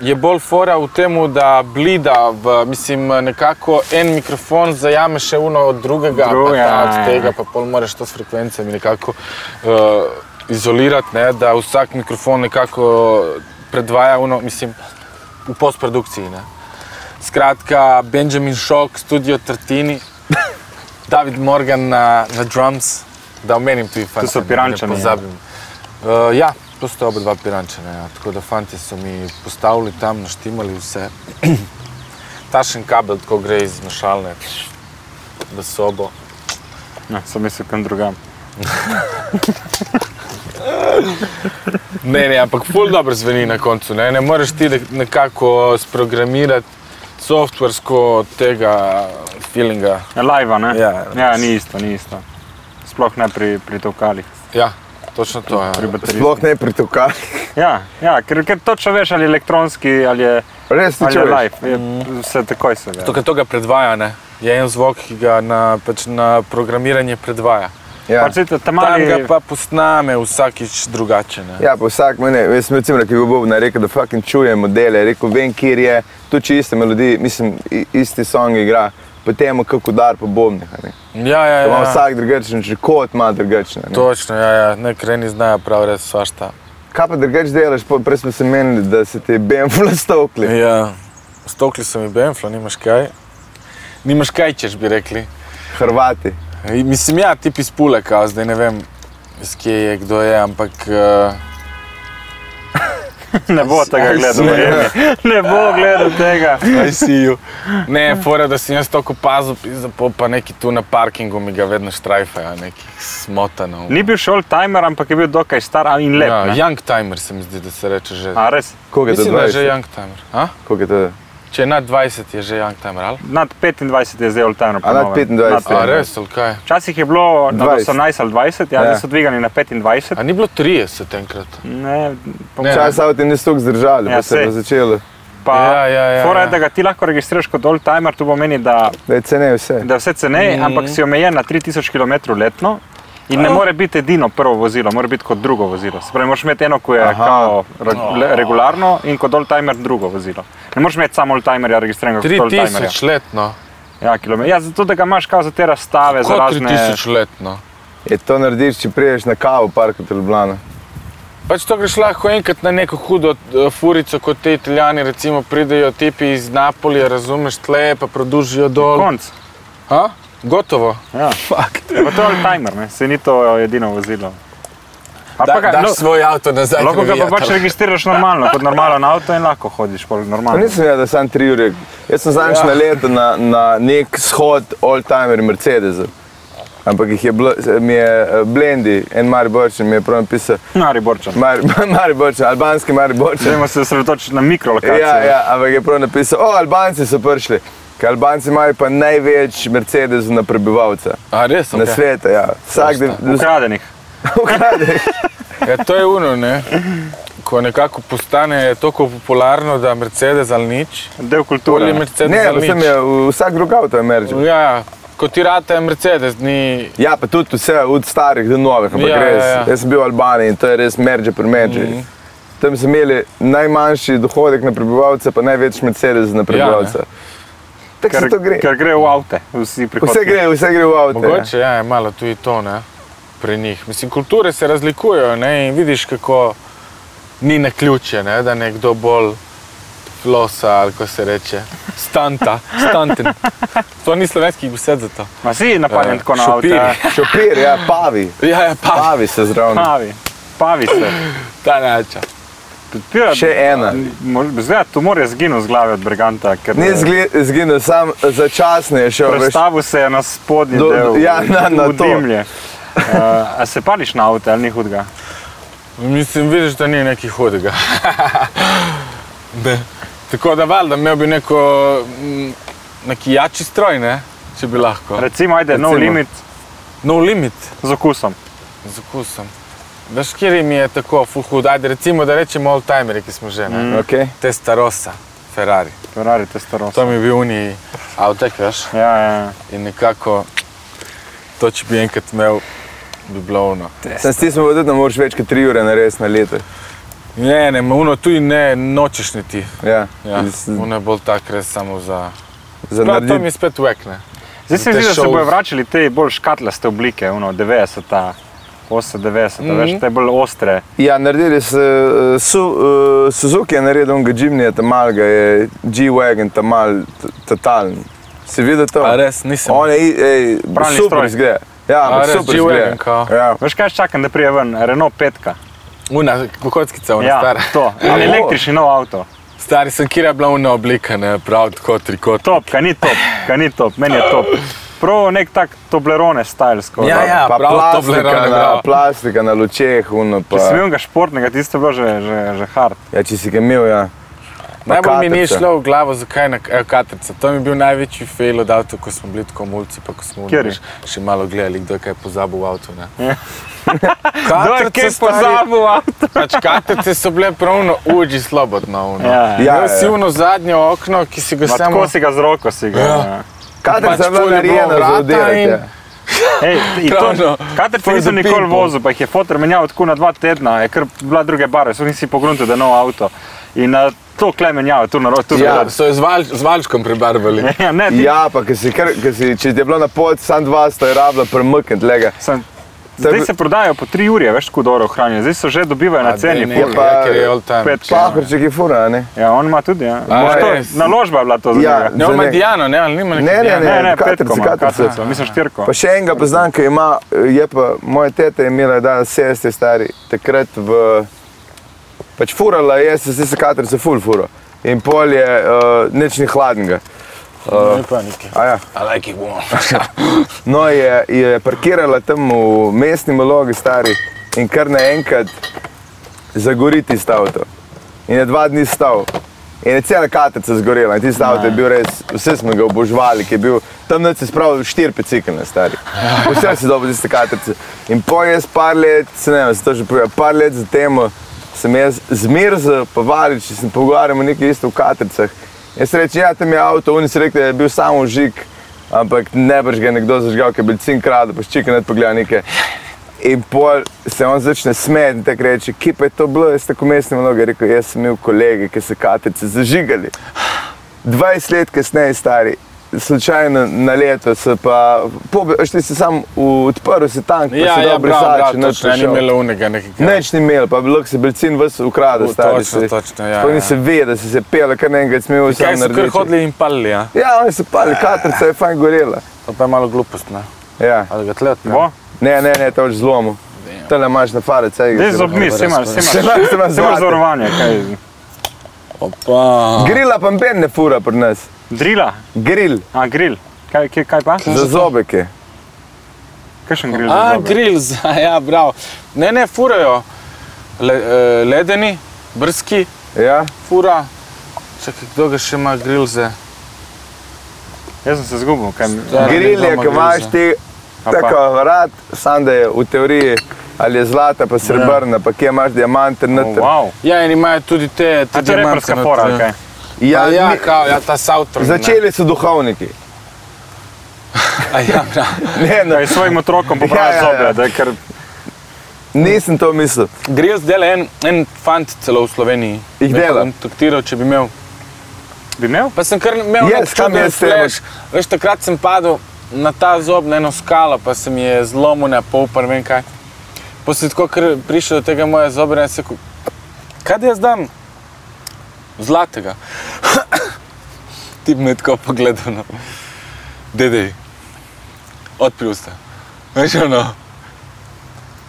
je bolj fora v tem, da blida, v, mislim, nekako en mikrofon zajame še uno od drugega, Druga, pa ta ja, od tega, pa pol moraš to s frekvencami nekako uh, izolirati, ne, da vsak mikrofon nekako predvaja uno, mislim, v postprodukciji. Ne. Skratka, Benjamin Šok, studio Tartini, David Morgan na, na drums, da omenim tudi fante. so ne, Pirančani, Ne pozabim. Uh, ja, To sta oba dva pirančana, ja. tako da fanti so mi postavili tam, naštimali vse. Tašen kabel tako gre iz nošalne v sobo. Ja, sem mislil, kam drugam. Ne, ne, ampak ful dobro zveni na koncu. Ne, ne moreš ti nek- nekako sprogramirati softversko tega feelinga. Live, ne? Ja, ja, ni isto, ni isto. Sploh ne pri, pri tokalih, Ja, točno to. Ja. pri baterijah. Sploh ne pri tukaj. Ja, ja ker, ker točno veš, ali je elektronski ali je, Res ti ali je čuješ. live. Je, vse takoj se ve. To, kar to ga predvaja, ne? je en zvok, ki ga na, pač na programiranje predvaja. Ja. Pač, vidite, tam Tam ga pa posname vsakič drugače. Ne? Ja, pa vsak mene, jaz sem recimo, ki je bil na rekel, da fucking čuje modele, rekel, vem, kjer je, tu če iste melodije, mislim, isti song igra, potem kako udar po bobnih. ne. Ja, ja, ima ja. vsak drugačen, že kot ima drugačen. Točno, ja, ja. ne kreni znajo prav res svašta. Kaj pa drugače delaš, prej smo se menili, da se ti benfula stokli. Ja, stokli so mi benflo, nimaš kaj. Nimaš kaj, češ bi rekli. Hrvati. Mislim, ja, tip iz Pule, kao, zdaj ne vem, iz kje je, kdo je, ampak uh, ne bo tega gledal, verjemi. ne bo gledal tega. I see you. Ne, fora, da sem jaz toliko pazil, pizda, pa neki tu na parkingu mi ga vedno štrajfajo, neki smotano. Ni bil še old timer, ampak je bil dokaj star in lep. Ja, ne? young timer se mi zdi, da se reče že. A res? Koliko je to Mislim, da je že 20? young timer. A? Koliko je to? Če je nad 20, je že young timer, ali? Nad 25 je zdaj old timer. po A nad novem. 25 Nad je. A res, ali kaj? Včasih je bilo na 20. 18 ali 20, ja, Ja. zdaj so dvigali na 25. A ni bilo 30 enkrat? Ne, po Ne. Čas avto niso tako zdržali, Ja, pa se je začelo. pa, Ja, ja, ja, fora ja. je, da ga ti lahko registriraš kot old timer, to pomeni, da, Da je ceneje vse. da je vse ceneje, mm. ampak si omejen na 3000 km letno. In ne more biti edino prvo vozilo, mora biti kot drugo vozilo. Se pravi, moraš imeti eno, ki je Aha. kao, re, le- regularno in kot old timer drugo vozilo. Ne moreš imeti samo old timerja registriranega kot old timerja. 3000 letno. Ja, kilometer. ja, zato da ga imaš kao za te razstave, za Kot razne. 3000 letno. Je to narediš, če priješ na kavo v parku Ljubljana. Pač to greš lahko enkrat na neko hudo eh, furico, kot te italijani, recimo pridejo tipi iz Napolija, razumeš, tle pa produžijo dol. Konc. Ha? Gotovo. Ja. Je pa to old timer, ne? se ni to edino vozilo. Ali Da, pa ga- daš no, svoj avto nazaj. Lahko ga pa pač ali? registriraš normalno, kot normalen avto in lahko hodiš pol Pa normalno. nisem vedel, da sem tri ure. Jaz sem zadnjič Ja. ja. naletel na, na nek shod old-timer Mercedesa. Ampak jih je bilo, mi je eh, Blendi, en Mariborčan, mi je prav napisal, Mari Borčan. Mar, Mariborčan, albanski Mariborčan. Želimo se osredotočiti na mikrolokacijo. Ja, ja, ampak je prav napisal, o, Albanci so prišli. Ker Albanci imajo pa največ Mercedesov na prebivalca. A res? Na Okay. svetu, ja. Vsak dan Ukradenih. ukrade. Ja, to je uno, ne? Ko nekako postane toliko popularno, da Mercedes ali nič. Del kulture. ne. Mercedes Ne, ali nič. je, vsak drug avto je merž. Ja, ja. Ko ti rata je Mercedes, ni... Ja, pa tudi vse od starih do novih, ampak Ja, ja, res. ja, Ja, ja. ja. Jaz sem bil v Albaniji in to je res merže pri merži. Mm. -hmm. Tam so imeli najmanjši dohodek na prebivalca, pa največ Mercedes na prebivalca. Ja, Tako se Ker, to gre. ker gre v avte, vsi prihodki. Vse gre, vse gre v avto. ja. Mogoče ja, je malo tudi to ne, pri njih. Mislim, kulture se razlikujejo ne, in vidiš, kako ni na ključe, ne, da nekdo bolj flosa ali ko se reče, stanta, stanten. To ni slovenski besed za to. Ma si napadjen Eh, tako na šopiri. avte. Šopir, ja, pavi. Ja, ja, pa Pavi se zraven. Pavi. Pavi se. ta nača. Podpira, Še ena. Zdaj, tumor je zginil z glave od Briganta, ker Ni zgle- zginil, sam začasno je šel. Predstavil se je na spodnji Do- del, ja, na- na to. dimlje. Uh, a se pališ na avte ali ni hudega? Mislim, vidiš, da ni nekaj hudega. Ne. Tako da valjda imel bi neko, mm, neki jači stroj, ne? če bi lahko. Recimo, ajde, no Recimo. limit No limit. z okusom. Z okusom. Veš, kjer mi je tako full hud? Ajde, recimo, da rečemo old-timeri, ki smo že, ne? Mm. okay. Testarossa, Ferrari. Ferrari Testarossa. To mi je bil uni avtek, veš? Ja, ja, ja. In nekako, to če bi enkrat imel, bi bilo ono. Sem stisnil, da ne moreš več kot tri ure narediti na leto. Ne, ne, uno tudi ne nočeš niti. Ja, Ja, uno je bolj tak res samo za... za Prav, to mi spet vekne. Zdaj se mi zdi, da se bodo vračali te bolj škatlaste oblike, ono 90, 98, mm -hmm. veš, te bolj ostre. Ja, naredili so, uh, su, uh, Suzuki je naredil onega Jimnyja, tam malega je G-Wagon, tam mal totalen. Si videl to? A res, nisem. On je, ej, Pralni super stroj. izgleda. Ja, A res, super izgleda. kao? Ja. Veš kaj, čakam, da prije ven, Renault 5. Una, kockica, una Ja, stara. to. Ali električni nov avto. Stari sem, kjer je bila una oblika, ne, prav tako trikot. Top, kaj ni top, kaj ni top, meni je top. Prav nek tak Toblerone stajlsko. Ja, ja. pa plastika, na, plastika na lučeh, uno pa. Če sem imel ga športnega, tisto je bilo že, že, že hard. Ja, če si ga imel, ja. Najbolj mi ni šlo v glavo, zakaj na evo, katrca. To mi je bil največji fail od avta, ko smo bili tako mulci, pa ko smo veš, še malo gledali, kdo je kaj pozabil v avtu. ne. Je kaj stari, pozabil avto? Pač katrce so bile pravno uđi slobodno. Uno. Ja, Ja, Imel si uno zadnje okno, ki si ga samo... tako si ga z roko si ga. Ja. Ja. Katrca Pač je bila narejena za For ti nisem nikoli vozil, pa jih je fotor menjal tako na dva tedna, je kar bila druge barve, so nisi pogruntil, da je nov avto. In uh, to kle menjava, tu na roki, tu Ja. na So jo z, val, z valčkom prebarvali. Ja, ne, ti, Ja, pa ker si, kar- ker si, če ti je bilo na pot, sam dva sta je rabila premakniti, lega. sem, zdaj se prodajajo po 3 uri, veš, kako dobro ohranjeno. Zdaj so že dobivajo na A, ceni. ne, pa- ja, ker je all time. pet- Pahorček je fura, a ne? Ja, on ima tudi. Ja. A, Mož to, res? naložba je bila to za Ja. njega. Ne, Za on ima ne- Diano, ne, ali nima Ne, nekaj ne, Diano? Ne, ne, katrce, petko ima, katrce. katrce, mislim štirko. Pa še enega poznam, ki ima, je pa moja teta je imela dan seste stari, takrat v, pač furala je, se se katrce ful fura. In pol je uh, nič ni hladnega. Ni pa nekaj. A ja. I like. No, je, je parkirala tam v mestni malogi stari in kar naenkrat zagori tisti avto. In je dva dni stal. In je cela katica zgorela in tisti avto je bil res, vse smo ga obožvali, ki je bil tam noč se spravil štiri pecikane stari. Vse si dobro tiste katice. In po jaz par let, se ne vem, se to že povedal, par let za temo sem jaz zmerzel, pa valič, sem pogovarjal nekaj isto v katricah. Jaz rečem, ja, tam je avto, oni so rekli, da je bil samo žig, ampak ne boš ga nekdo zažgal, ker je bil cink krado, pa ščika ne pogleda nekaj. In pol se on začne smeti in tako reče, kje pa je to bilo, jaz tako mestni mnogo, rekel, jaz sem imel kolege, ki so katrice zažigali. 20 let kasneje, stari, slučajno na leto, so pa, ti si sam odprl, se tank, pa Ja, si ja, dobro sači, točno, ni imela unega nekega. Neč ni imel, pa bi lahko se belcin vas ukradel, stari. točno, se- točno, ja, Sploh ja. nisi vedel, da si se pel, kar naenkrat smel Kaj so kar hodili in palili, ja? Ja, oni so pali, katrica je fajn gorela. To pa je malo glupost, ne? Ja. Ali ga tlet, ne? Bo? Ne, ne, ne, to je zlomo. Tele imaš na fare, caj. Zdaj z obmi, se imaš, se Se imaš. se imaš Se zavarovanje, kaj? Opa. Grila pa ben ne fura pri nas. Drila? Grill, A, grill. Kaj, kaj, kaj pa? za zobeke. Kakšen grill? A, zobe? grill, za- ja, bravo. Ne, ne, furajo. Le, eh, ledeni, brski, Ja, fura. Čakaj, kdo ga še ima grill za? Jaz sem se zgubil. Kaj, Stari. grill je, ko imaš ti tako rad, sam da je v teoriji ali je zlata, pa srebrna, pa kje imaš diamante oh, noter. wow. Ja, in imajo tudi te, te A to je diamante reperska fora, ja. Ja, Ja, ja, ni- kao, ja, ta sautor. Začeli so duhovniki. A ja, bravo. Ne, no, Kaj svojim otrokom popravlja Ja, ja, ja. zobe, da je ker nisem to mislil. Grill dela en, en fant celo v Sloveniji. Jih Me dela? kontaktiral, če bi imel. bi imel? Pa sem kar imel Yes, yes, kam čuden jaz tebe? flash. Veš, takrat sem padel na ta zob, na eno skalo, pa se mi je zlomil na pol, pa ne vem kaj. Sem tako kar prišel do tega moje zobe in sem rekel, kaj da jaz dam? Zlatega. Ti me je tako pogledal, no. Dedej, odpri usta. Veš, ono.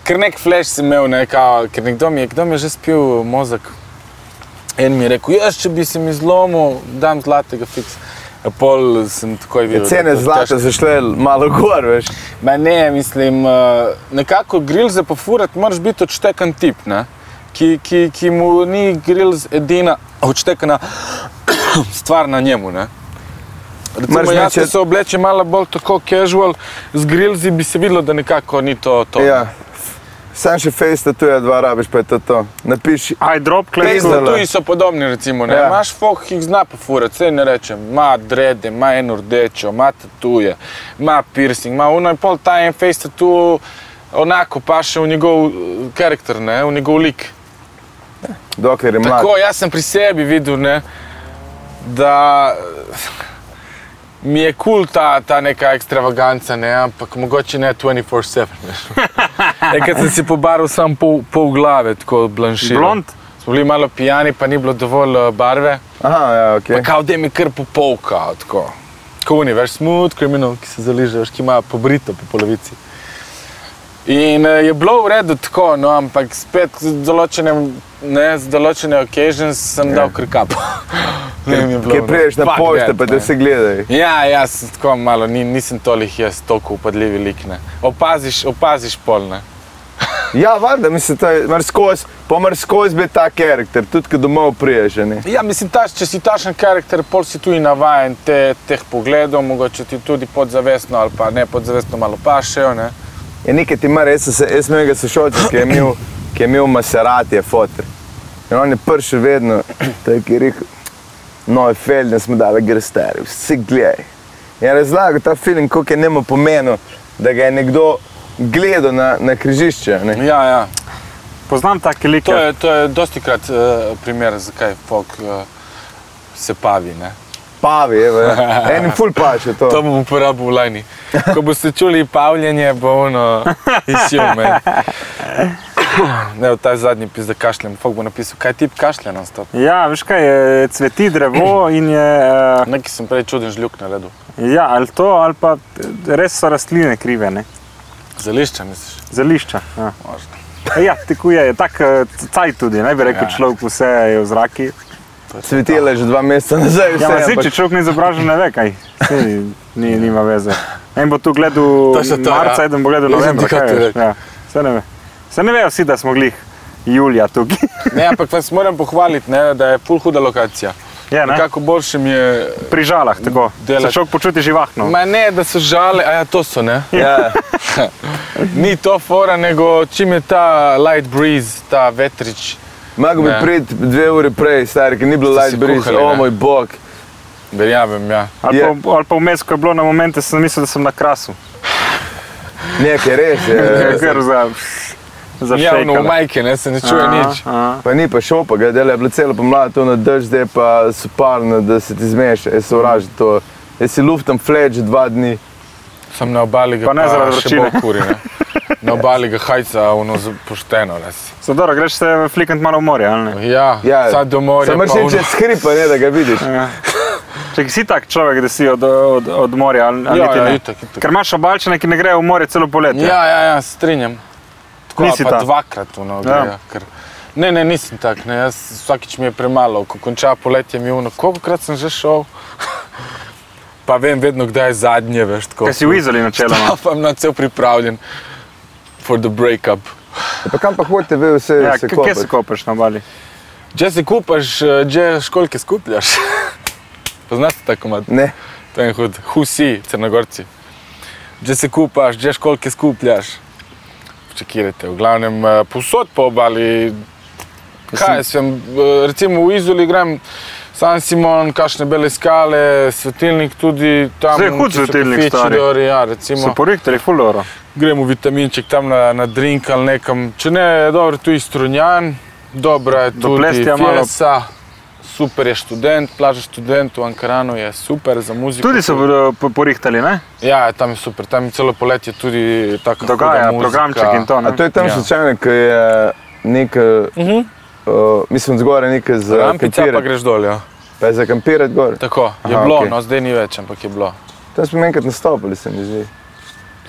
Ker nek flash sem imel, ne, kao, ker nekdo mi je, kdo mi je že spil mozak. En mi je rekel, jaz če bi se mi zlomil, dam zlatega fiks. A pol sem takoj videl. da Cene zlata težko. zašle malo gor, veš. Ma ne, mislim, uh, nekako grill za pofurati moraš biti odštekan tip, ne? Ki, ki, ki mu ni grill edina odštekana stvar na njemu. Ne? Recimo, Moraš jaz, ki se oblečem malo bolj tako casual, z grillzi bi se videlo, da nekako ni to. to. Ja. Sam še face tatuje dva rabiš, pa je to to. Napiši, Aj, drop, klej. Pizda. da tuji so podobni, recimo, ne? Ja. Imaš folk, ki jih zna pofurati, vse ne rečem, ima drede, ima eno rdečo, ima tatuje, ima piercing, ima uno in pol ta en face tatu, onako paše v njegov eh, karakter, ne, v njegov lik. Dokler je mlad. Tako, jaz sem pri sebi videl, ne, da mi je kul cool ta, ta neka ekstravaganca, ne, ampak mogoče ne 24-7. veš. Enkrat sem si pobaril sam pol, pol glave, tako blanšil. Blond? Smo bili malo pijani, pa ni bilo dovolj eh, barve. Aha, ja, ok. Pa kao, da mi kar popolka, tako. Kuni, veš, smooth criminal, ki se zaliže, veš, ki ima pobrito po polovici. In uh, je bilo v redu tako, no, ampak spet z določenim, ne, z določene occasions sem dal krkap. Kaj priješ na pošte, pa te ne. vse gledaj. Ja, jaz tako malo, ni, nisem toliko jaz, toliko upadljivi lik. Ne. Opaziš, opaziš polne. Ja, valjda, mislim, to je mar skozi, pomar skozi biti ta karakter, tudi ko domov priješ. Ja, mislim, taš, če si tašen karakter, pol si tudi navajen te, teh pogledov, mogoče ti tudi podzavestno ali pa ne podzavestno malo pašejo. Ne. Je nekaj ti mar, jaz, sem enega sošolca, ki je imel, ki je imel Maserati, je fotor. In on je prišel vedno, tako je rekel, nove feljne smo dali, gre stari, vsi gledaj. In je razlagal ta film, koliko je njemu pomenil, da ga je nekdo gledal na, na križišče. a Ne? Ja, ja. Poznam take like. To je, to je dosti krat uh, primer, zakaj folk uh, se pavi. Ne. Pavi, evo, ja. enim ful paše to. To bom uporabil v lajni. Ko boste čuli pavljenje, bo ono izjume. Ne, v ta zadnji pis, da kašljem. Folk bo napisal, kaj tip kašlja na stop. Ja, veš kaj, je, cveti drevo in je. Uh, Neki sem prej čuden žljuk na ledu. ja, ali to, ali pa res so rastline krive, ne? Zališča, misliš? Zališča. Ja, Možno. ja tekuje, je tak uh, caj tudi, ne bi rekel Ja. človek, vse je v zraki. Cvetela je že dva meseca nazaj. Ja, vse, ampak- če človek ni izobražen, ne ve kaj. Saj Ni, nima veze. En bo tu gledal To to, marca, ja. eden bo gledal novembra. Ja. Se ne ve. Se ne vejo vsi, da smo glih julija tukaj. Ne, ampak vas moram pohvaliti, ne, da je pol huda lokacija. Je, ne? Nekako boljše mi je. Pri žalah, tako. Delati. Se človek počuti živahno. Ma ne, da so žale, a ja, to so ne. Ja, Ni to fora, nego čim je ta light breeze, ta vetrič. Mogoče bi priti dve uri prej, stari, ker ni bilo light breeze, o moj bog. Verjamem, ja. Ali Je. pa, ali pa vmes, ko je bilo na momente, sem mislil, da sem na krasu. Nekaj res je. Ker za, za Ja, no, šejkala. majke, ne, se ne čuje Aha, nič. aha. Pa ni pa šel, pa ga dela je bilo celo pomlad, to na dež, zdaj pa so parno, da se ti zmeša, jaz se uražam to. Jaz si luftam fleč dva dni. Sem na obali ga Pa ne zaradi še vročine. bolj kuri, ne. Na obali ga hajca, ono z- pošteno, res. So dobro, greš se flikant malo v morje, ali ne? Ja, Ja, sad do morja. Samo pa še ono- čez hripa, ne, da ga vidiš. Ja. Če si tak človek, da si od, od, od morja, ali, ali Ja, niti ja, ne? itak, itak. Ker imaš obalčane, ki ne grejo v morje celo poletje. Ja, ja, ja, strinjam. Tako, Nisi ali pa ta. dvakrat, ono, Ja. ker... Ne, ne, nisem tak, ne, jaz vsakič mi je premalo, ko konča poletje mi je ono, kolikokrat sem že šel, pa vem vedno, kdaj je zadnje, veš, tako. Kaj si v Izoli načeloma? Stafam na cel pripravljen for the breakup. Pa kam pa hodite vi vse Ja, se k- kje se kopati? kopeš na obali? Če se kupaš, eh, če školke skupljaš. Poznate tako mat? Ne, To je hud, husi, crnogorci. Če se kupaš, če školke skupljaš. Čekirajte, v glavnem eh, povsod po obali. Kaj vem, eh, recimo v Izoli grem, San Simon, kakšne bele skale, svetilnik tudi tam. Zdaj je hud svetilnik, stari. Ja, recimo. So porihtali full oro. gremo vitaminček tam na, na drink ali nekam. Če ne, je dobro tu iz Strunjan, dobra je tudi Plestja malo. Fiesa, super je študent, plaža študent v Ankaranu je super za muziko. Tudi so eh, po- porihtali, ne? Ja, tam je super, tam je celo poletje tudi tako Dogaja, programček in to. a Ne? to je tam Ja. slučajno, ki je nek, Uh -huh. Uh, mislim, zgoraj nekaj za Rampica pa kampirati. greš dol, ja. Pa je za kampirati gor. Tako, je Aha, bilo, okej. no zdaj ni več, ampak je bilo. Tam smo enkrat nastopili, se mi zdi.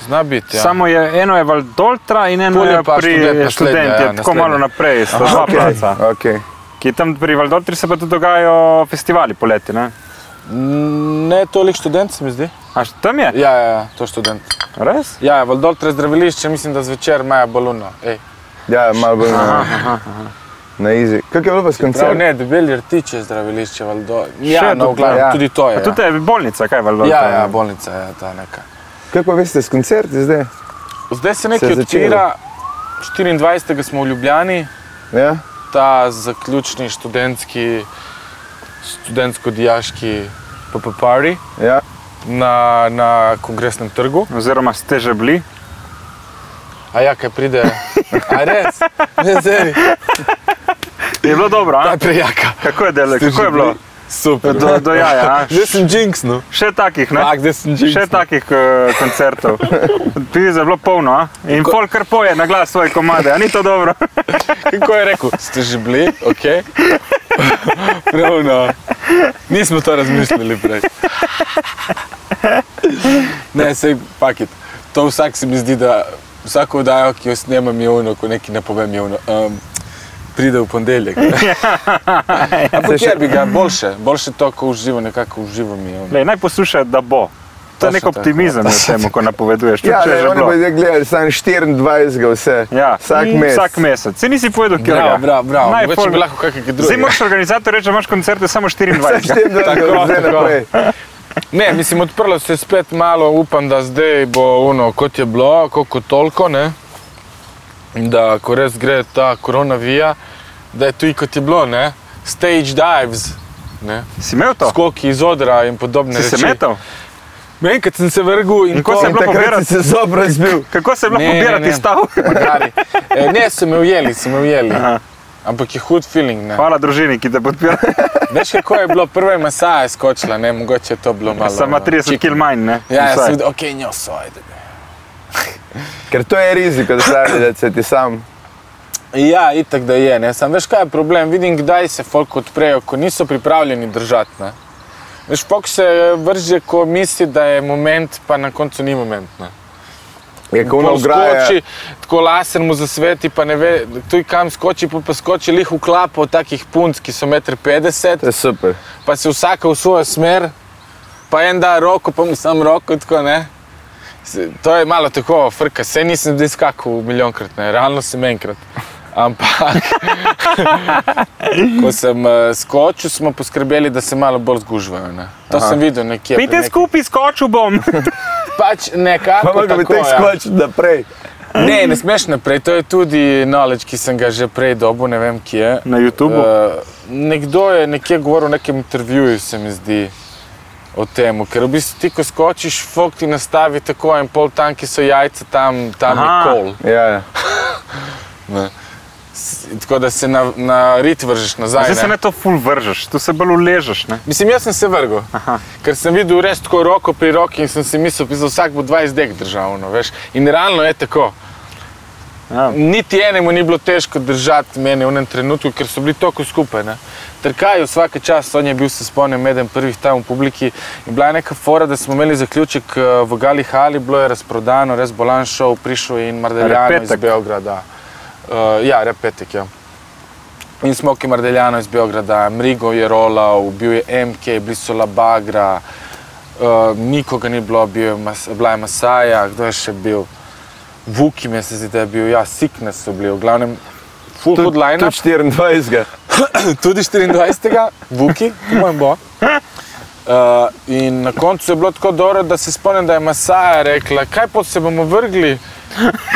Zna biti, ja. Samo je, eno je Valdoltra in eno Pol je pa pri študent študent, ja, je tako malo naprej, sta dva Okej, placa. okej. Ki tam pri Valdoltri se pa tudi dogajajo festivali poleti, ne? Mm, Ne toliko študent se mi zdi. A tam je? Ja, ja, ja, to je študent. Res? Ja, ja, Valdoltre zdravilišče, mislim, da zvečer Maja Baluna. Ej. Ja, malo bolj na, na easy. Kako je bilo pa s koncertom? ne, debeli rtič je zdravilišče, Valdo. Ja, no, glavnem, ja. tudi to je. A tudi je bolnica, kaj Valdoltra? Ja, ja, bolnica je ta neka. Kako pa veste s koncerti zdaj? Zdaj se Se nekaj začelo. odpira, 24. smo v Ljubljani, Ja? ta zaključni študentski, študentsko-dijaški PPP-party Ja. na, na kongresnem trgu. Oziroma ste že bili? A ja, kaj pride? A res? Ne, zeri. Je bilo dobro, Ta a? prejaka. Kako je, delo, Ste kako že je bilo? Super. Do, do jaja? Zdaj sem jinx, no. Še takih, ne? Tak, zdaj sem jinx. Še takih uh, koncertov. Pivi je bilo polno, a? In pol kar poje na glas svoje komade, a ni to dobro? Kako je rekel? Ste že bili, ok? Pravno. Nismo to razmislili prej. Ne, sej pakit. To vsak se mi zdi, da Vsako oddajo, ki jo snemam, je ono, ko neki ne povem, je ono. Um, pride v ponedeljek. Ampak je bi ga boljše, boljše to, ko uživo, nekako mi je. Lej, naj poslušajo, da bo. To je Točno nek tako. optimizem v tem, ko napoveduješ. Ja, če je ne, že oni bilo. bodo gledali samo 24 vse. Ja, Vsak mesec. Vsak mesec. Se nisi povedal, kje Bravo, bravo, bravo. Naj pol- bi lahko kakega Zdaj drugega. moraš organizator reči, da imaš koncerte samo 24. Vsak 24 Tako, zdaj tako. naprej. Ne, mislim, odprlo se je spet malo, upam, da zdaj bo ono, kot je bilo, koliko toliko, ne? Da, ko res gre ta korona vija, da je tu kot je bilo, ne? Stage dives, ne? Si imel to? Skoki iz odra in podobne Si se reči. metal? Enkrat sem se vrgel in, In ko to- se je bilo pobirati? si se zob razbil. Kako se je bilo Ne, ne, pobirati ne. stav? Magari. E, ne, so me ujeli, so me ujeli. Aha. Ampak je hud feeling. Ne. Hvala družini, ki te podpira. Veš, kako je bilo, prva je masaja skočila, ne, mogoče je to bilo malo. Sama 30 chicken. kg manj, ne? Ja, ja, sem ok, njo so, ajde. Ker to je riziko, da se da se ti sam. Ja, itak da je, ne. Sam veš, kaj je problem, vidim, kdaj se folk odprejo, ko niso pripravljeni držati, ne. Veš, folk se vrže, ko misli, da je moment, pa na koncu ni moment, ne. Je kot ono ograja. skoči, tako laser mu zasveti, pa ne ve, tuj kam skoči, pa, pa skoči lih v klapo takih punc, ki so 1,50 m, je pa se vsaka v svojo smer, pa en da roko, pa mu sam roko, tako ne. To je malo tako, frka, se nisem zdaj skakal milijonkrat, ne, realno sem enkrat. Ampak, ko sem uh, skočil, smo poskrbeli, da se malo bolj zgužvajo. Ne. To Aha. sem videl nekje. pri Pejte neki- skupaj, skočil bom. Pač Pa nekako. mogo bi tako, tek ja. skočiti naprej. Ne, ne smeš naprej, to je tudi knowledge, ki sem ga že prej dobil, ne vem kje. Na YouTubu. Uh, nekdo je nekje govoril v nekem intervjuju, se mi zdi, o tem, ker v bistvu ti, ko skočiš, fok ti nastavi tako en pol tanki so jajca, tam, tam je Aha. kol. Ja, ja. Tako da se na, na rit vržeš nazaj. Zdaj se ne. ne to ful vržeš, tu se bolj uležeš. Ne? Mislim, jaz sem se vrgel, Aha. ker sem videl res tako roko pri roki in sem si mislil, da vsak bo 20 dek držal. No, veš. in realno je tako. Ja. Niti enemu ni bilo težko držati mene v enem trenutku, ker so bili tako skupaj. Ne. Trkajo vsake čas, on je bil, se spomnim, eden prvih tam v publiki. In bila je neka fora, da smo imeli zaključek eh, v Gali Hali, bilo je razprodano, res bolan šov, prišel in Mardeljano iz. Beograda. Uh, ja, repetek, ja. In Smoki Mardeljano iz Beograda, Mrigo je rolal, bil je MK, bili so Labagra, uh, nikoga ni bilo, bil je mas, bila je Masaja, kdo je še bil? Vuki mi se zdi, da je bil, ja, Sickness so bili, v glavnem, full Tudi good line. tudi 24. Tudi 24. Vuki, mojem bo. Uh, in na koncu je bilo tako dobro, da se spomnim, da je Masaja rekla, kaj pa se bomo vrgli.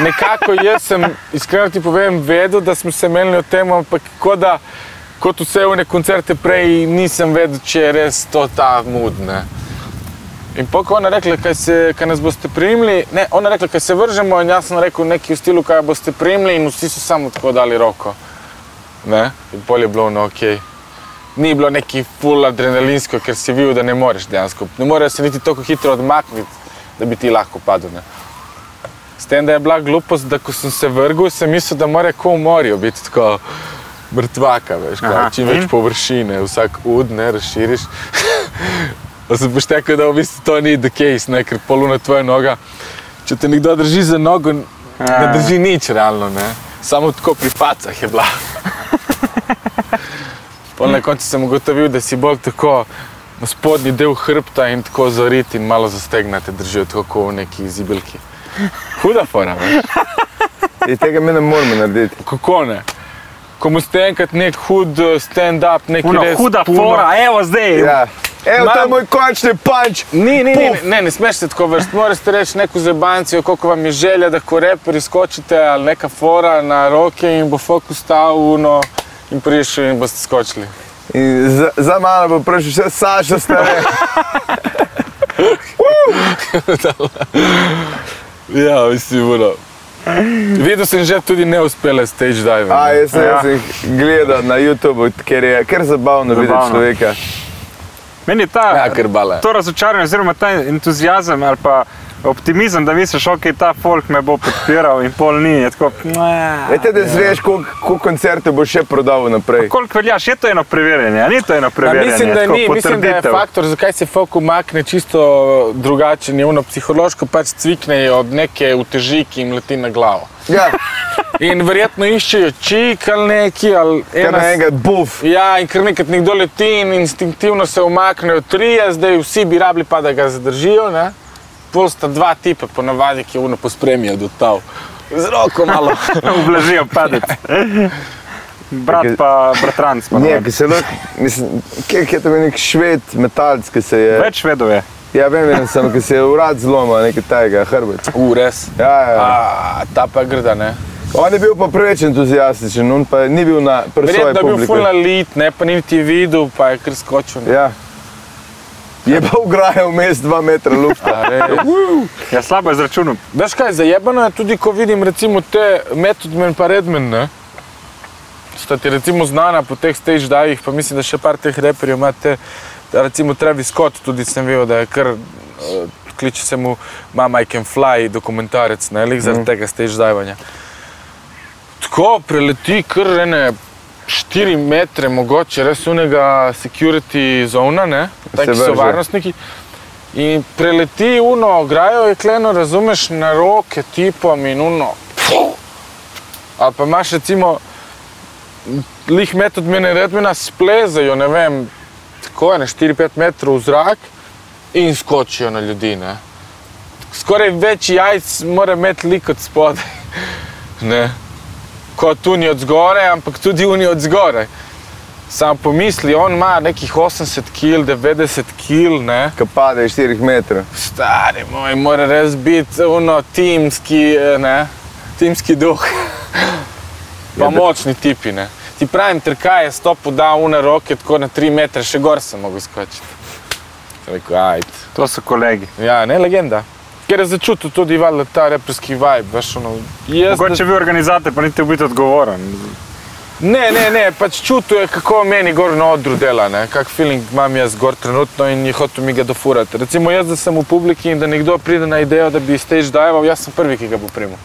Nekako jaz sem, iskreno ti povem, vedel, da smo se menili o tem, ampak kot da, kot vse vne koncerte prej, nisem vedel, če je res to ta mood. Ne. In pokoj ona rekla, kaj, se, kaj nas boste prijemili, ne, ona rekla, kaj se vržemo in jaz sem rekel nekaj v stilu, kaj boste prijemili in vsi so samo tako dali roko. Ne? In pol je bilo no, ok. Ni bilo neki full adrenalinsko, ker si videl, da ne moreš dejansko. Ne moreš se niti tako hitro odmakniti, da bi ti lahko padel. Ne? S tem, da je bila glupost, da ko sem se vrgel, sem mislil, da mora kot v morju biti tako mrtvaka, veš, Aha, kaj, čim več in? površine, vsak ud ne razširiš. Pa sem poštekal, da v bistvu to ni the case, ne, ker poluna tvoja noga. Če te nekdo drži za nogo, n- ne drži nič realno, ne. samo tako pri pacah je bila. Pol na koncu sem ugotovil, da si bolj tako na spodnji del hrbta in tako zorit in malo zastegnate držijo, tako kot v neki zibelki. Huda fora, veš. In tega mi ne moramo narediti. kako ne? Ko mu ste enkrat nek hud eh, stand-up, Uno, res huda puno- fora, evo zdaj. Ja. Evo, to je Mam- moj končni punč. Ni, ni, ni, ne, ne smeš se tako vrsti. Morate reči neko zebancijo, koliko vam je želja, da ko reperi skočite ali neka fora na roke in bo fokus stal uno in prišel in boste skočili. In za, za mano bo prišel še Saša stare. Ja, mislim, uno. Videl sem že tudi neuspele stage dive. A, jaz sem, Ja. sem gledal na YouTubu, ker je kar zabavno videti človeka. Meni je ta, Ja, ker bale. to razočaranje, oziroma ta entuzijazem ali pa optimizem, da misliš, ok, ta folk me bo podpiral in pol ni. je Tako, Veste, da zveš, koliko koncertov bo še prodal naprej. Koliko veljaš, je to eno preverjanje, a ni to eno Ja, preverjanje? mislim, da tako ni, mislim, da je potrditev. faktor, zakaj se folk umakne čisto drugačen, je ono psihološko pač cvikne od neke uteži, ki jim leti na glavo. Ja, In verjetno iščejo čik ali neki, ali kar ena naenkrat buf. Ja, in ker nekaj nekdo leti in instinktivno se umaknejo trije, zdaj vsi bi rabili pa, da ga zadržijo. Ne? Pol sta dva tipa, ponavadi, ki uno pospremijo do tav. Z roko malo. Ublažijo padec. Brat pa bratranc. pa Ne, ki se lahko, mislim, kje je to nek šved, metalc, ki se je. Več vedov je. Ja, vem, vem, sem, ki se je urad zlomil, nekaj tajega, hrbet. U, res. Ja, ja. A, ta pa je grda, ne? On je bil pa preveč entuzijastičen, on pa ni bil na pri svoji Verjetno je bil publiki. full lit, ne pa niti videl, pa je kar skočil. ne. Ja. Je pa ugrajal vmes dva metra lufta. A, res. Ja, slabo je zračunal. Veš kaj, zajebano je tudi, ko vidim recimo te Metodmen pa Redman, ne? Sta ti recimo znana po teh stage divih, pa mislim, da še par teh reperjev ima te, da recimo Travis Scott, tudi sem videl, da je kar, uh, kliče se mu Mama I Can Fly dokumentarec, ne, lik zaradi tega stage divanja. Tako preleti kar ene 4 metre, mogoče res unega security zona, ne, taki so varnostniki. In preleti uno ograjo jekleno, razumeš, na roke tipom in uno. Ali pa imaš recimo, lih metod mene redmina splezajo, ne vem, tako je, 4-5 metrov v zrak in skočijo na ljudi, ne. Skoraj več jajc mora imeti lik od spodaj, ne. Kot uni od zgore, ampak tudi uni od zgore. Sam pomisli, on ima nekih 80 kg, 90 kg, ne. Ki pade iz 4 metrov. Stari moj, mora res biti uno timski, eh, ne, timski duh. Pa Ja, da- močni tipi, ne. Ti pravim, trkaj je stopu dal une roke tako na 3 metre, še gor sem mogel skočiti. Rekel, ajde. To so kolegi. Ja, ne legenda. Ker je začutil tudi valjda ta reperski vibe, veš, ono, jaz, Mogoče bi organizator, pa niti biti odgovoren. Ne, ne, ne, pač čutil je, kako meni gor na odru dela, ne, kak feeling imam jaz gor trenutno in je hotel mi ga dofurati. Recimo jaz, da sem v publiki in da nekdo pride na idejo, da bi stage dival, jaz sem prvi, ki ga bo primil.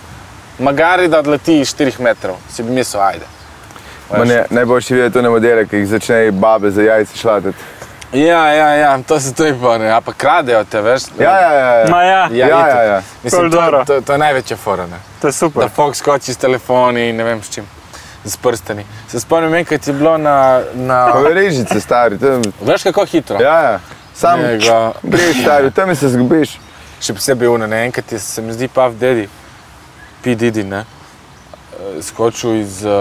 Magari, da odleti iz 4 metrov, si bi mislil, ajde. Ne, najboljši videti to ne modele, ki jih začnejo babe za jajce šlatiti. Ja, ja, ja, to se tudi pa ne, a pa kradejo te, veš. Ja, ja, ja. ja. Ma ja, Ja, itak. ja, ja. Mislim, to, dobro. to, to je največja fora, ne. to je Da super. Fox skoči s telefoni in ne vem s čim. Z prstani. Se spomnim, enkrat je bilo na. na... Pa verižice stari, tam, Veš kako hitro? ja, ja. Sam Njega- greš stari, tam se zgubiš. Še posebej uno, ne enkrat je, se mi zdi, Puff Daddy, P. Diddy, ne, eh, skočil iz uh,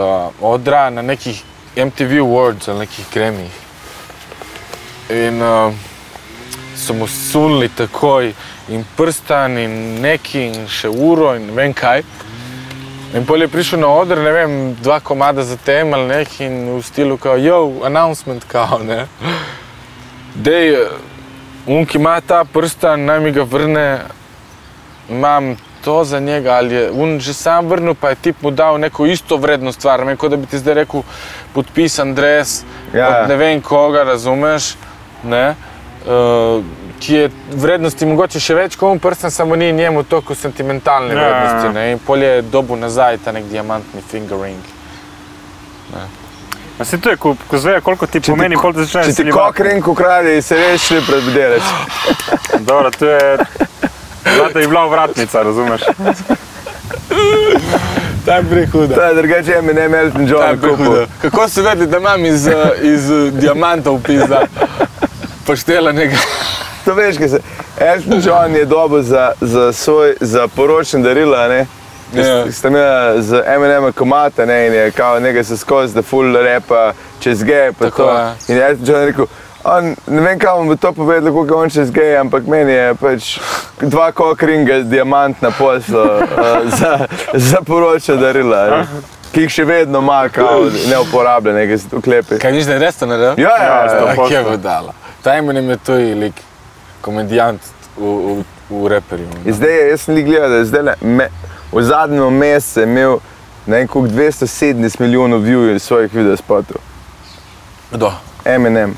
odra na nekih MTV Awards ali nekih gremijih. In uh, so mu sunili takoj in prstan in neki in še uro in ne vem kaj. In pol je prišel na oder, ne vem, dva komada za tem ali nekaj in v stilu kao, yo, announcement kao, ne. Dej, un, ki ima ta prstan, naj mi ga vrne, imam to za njega, ali je un že sam vrnil, pa je tip mu dal neko isto vredno stvar, ne, kot da bi ti zdaj rekel podpisan dres Ja. od ne vem koga, razumeš, ne, uh, ki je vrednosti mogoče še več kot un prstan, samo ni njemu toliko sentimentalne Ja. vrednosti, ne, in pol je dobu nazaj ta nek diamantni fingering. A se to je, ko, ko zvejo, koliko ti Če pomeni, ko- koliko začneš Če ti kokren ukrade, se veš, šli pred delec. Dobro, to je... Zlata je bila vratnica, razumeš? Ta je prehuda. To je drugače, je mi ne Melton Ta John kupil. Kako si vedel, da imam iz, eh, iz diamantov pizda? Poštela nekaj. To veš, kaj se. Elton John je dobil za, za, svoj, za poročne darila, ne? Ja. Yeah. Ste imeli z M&M komata, ne, in je kao nekaj se skozi, da full repa čez gej, pa Tako to. je. In je Elton John rekel, on, ne vem, kam bo to povedal, koliko je on čez gej, ampak meni je pač dva kokringa diamant na poslu uh, za, za poročne darila, ne, ki jih še vedno ima, kao neuporabljene, ki se tu klepe. Kaj niš, da je res to naredil? Ja, ja, ja. sto ja. posto. Kje bo dala? Ta imen je tuji lik, komedijant v, v, v reperju. In zdaj, je- jaz sem li gledal, da je zdaj me, v zadnjem mesecu imel ne vem koliko 270 milijonov view svojih videospotov. Kdo? Eminem,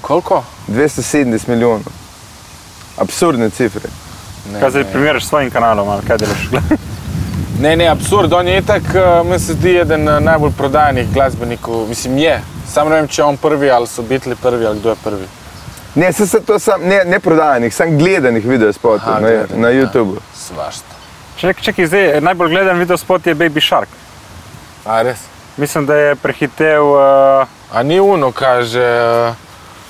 Koliko? 270 milijonov. Absurdne cifre. Ne, Kaj zdaj primerjaš s svojim kanalom ali kaj delaš? Ne, ne, absurd, on je itak, uh, meni se zdi eden uh, najbolj prodajanih glasbenikov, mislim je. Sam ne vem, če je on prvi ali so bitli prvi ali kdo je prvi. Ne, se, se to sam, ne, ne prodajanih, sam gledanih videospotov Aha, na, gledanih, na ja. YouTubu. Svašta. Čekaj, čekaj, zdaj najbolj gledan video spot je Baby Shark. A res? Mislim, da je prehitel, uh, A ni uno, kaže uh,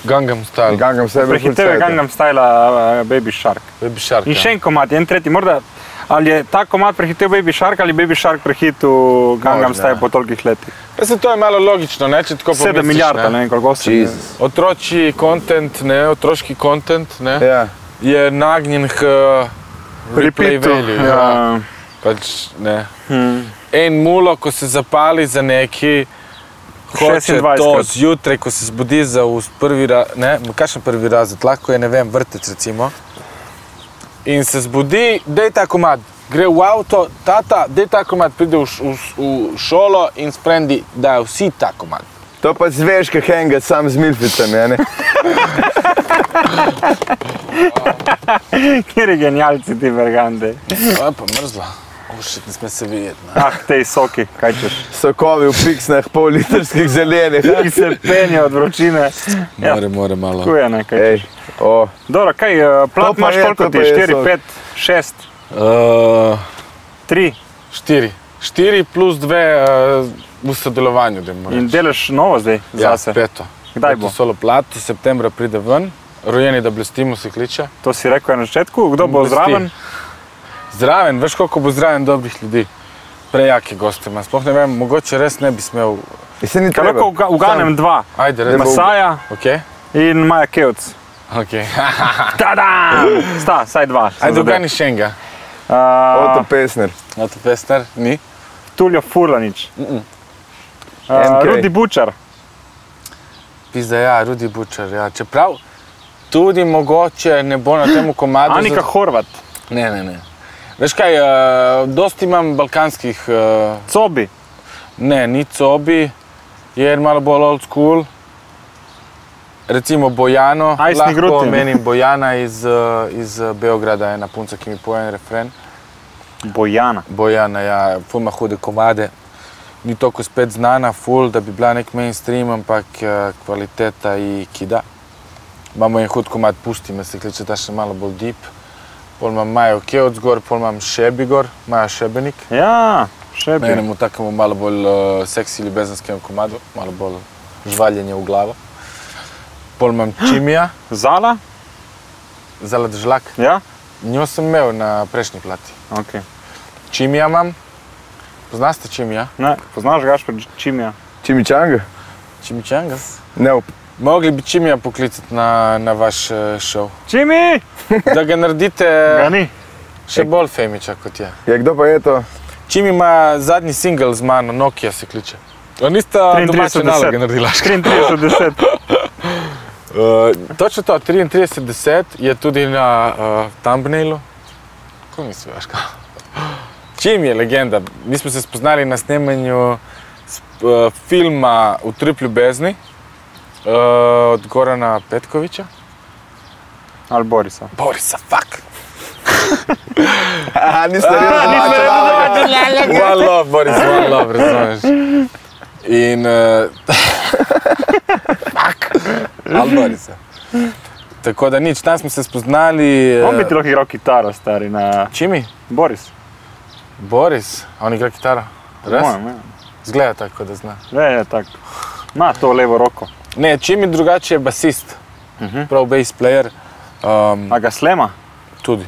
Gangnam Style. Gangnam Style prehitel je. Gangnam Style uh, Baby Shark. Baby Shark. In ja. še en komad, en tretji, morda. Ali je ta komad prehitel Baby Shark ali Baby Shark prehitel Gangnam Style po tolikih letih? Se to je malo logično, ne, če tako 7 pomisliš, milijard, ne. ne vem koliko se. Otročji kontent, ne, otroški kontent, ne, Ja. je nagnjen k uh, replay value. Ja. Ja. Pač, ne. Hmm. En mulo, ko se zapali za neki, hoče 26 to zjutraj, ko se zbudi za prvi razred, ne, kakšen prvi razred, lahko je, ne vem, vrtec recimo. In se zbudi, dej ta komad, gre v avto, tata, dej ta komad, pride v, v, v šolo in sprendi, da je vsi ta komad. To pa zveš, kaj henga sam z milficami, a ne? Kjer je genialci ti vergande? To je pa mrzlo. Ušit, ne sme se videti. Ne. Ah, tej soki, kaj češ. Sokovi v piksnah, pol litrskih zelenih. Ki se penje od vročine. Ja, More, more malo. kuje ne, kaj Ej, češ. o, Dobro, kaj, To plat imaš je, koliko ti? je 4, sok. 5, 6, Uh, 3 štiri. Štiri plus dve uh, v sodelovanju, in delaš novo zdaj ja, zase. peto. Kdaj Peto bo? Solo plato, septembra pride ven, rojeni, da blestimo se kliče. To si rekel na začetku, kdo bo Blesti. zraven? Zraven, veš koliko bo zraven dobrih ljudi. Prejaki gosti ima. Sploh ne vem, mogoče res ne bi smel. se ni Kaj treba. lahko uga- uganem dva, Ajde, res. Masaja Ok, in Maja Kevc. ok. Tada! Sta, saj dva. Ajde, ugani še enega. Oto Uh, Pesner. Na to pester, ni. Tulio Furlanič. Mm -mm. Uh. Rudi Bučar. Pizda, ja, Rudi Bučar. Ja. Čeprav tudi mogoče ne bo na tem komadu. Anika za- Horvat. Ne, ne, ne. Veš kaj, uh, dosti imam balkanskih, uh, Cobi. ne, ni cobi, je malo bolj old school. Recimo Bojano, Ajsni lahko Grutin. omenim Bojana iz, uh, iz Beograda, ena punca, ki mi poje en refren. Bojana. Bojana, ja, ful ima hude komade. Ni toliko spet znana, ful, da bi bila nek mainstream, ampak kvaliteta ji kida. Imamo en hud komad, pusti me, se kliče ta še malo bolj deep. Pol imam Majo Kevc gor, pol imam Šebigor, Maja Šebenik. Ja, še bi. Enemu takemu malo bolj uh, seksi ljubezenskem komadu, malo bolj žvaljenje v glavo. Pol imam Čimija, Zala? Zalad Žlak. Ja? Njo sem imel na prejšnji plati. Ok. Čimija imam. Poznaste Čimija? Ne, poznaš Gašpor Čimija? Čimičanga? Čimičangas? Ne, Mogli bi Čimija poklicati na, na vaš eh, šov. Čimi! Da ga naredite Ga ni. še bolj femiča kot je. ja, kdo pa je to? Čim ima zadnji singel z mano, Nokia se kliče. A nista 33 domače naloge naredila. 33, 10. Uh, točno to, 33-10 je tudi na uh, thumbnailu. Kako nisi veš? kaj? Čim je legenda? Mi smo se spoznali na snemanju sp- uh, filma Utrip ljubezni uh, od Gorana Petkoviča. Ali Borisa. Borisa, fuck! Aha, niste naredili domače naloge. One love, Boris, one love, razumeš? In... Uh, fuck! Ali Borisa. Tako da nič, tam smo se spoznali. On bi ti lahko igral kitaro, stari, na Čimi? Boris. Boris, a on igra kitaro. Res? Mojem, ja. Zgleda tako, da zna. Le je tako. Ma to levo roko. Ne, čim je drugače je basist, Mhm. prav bass player. Um, A ga slema? tudi.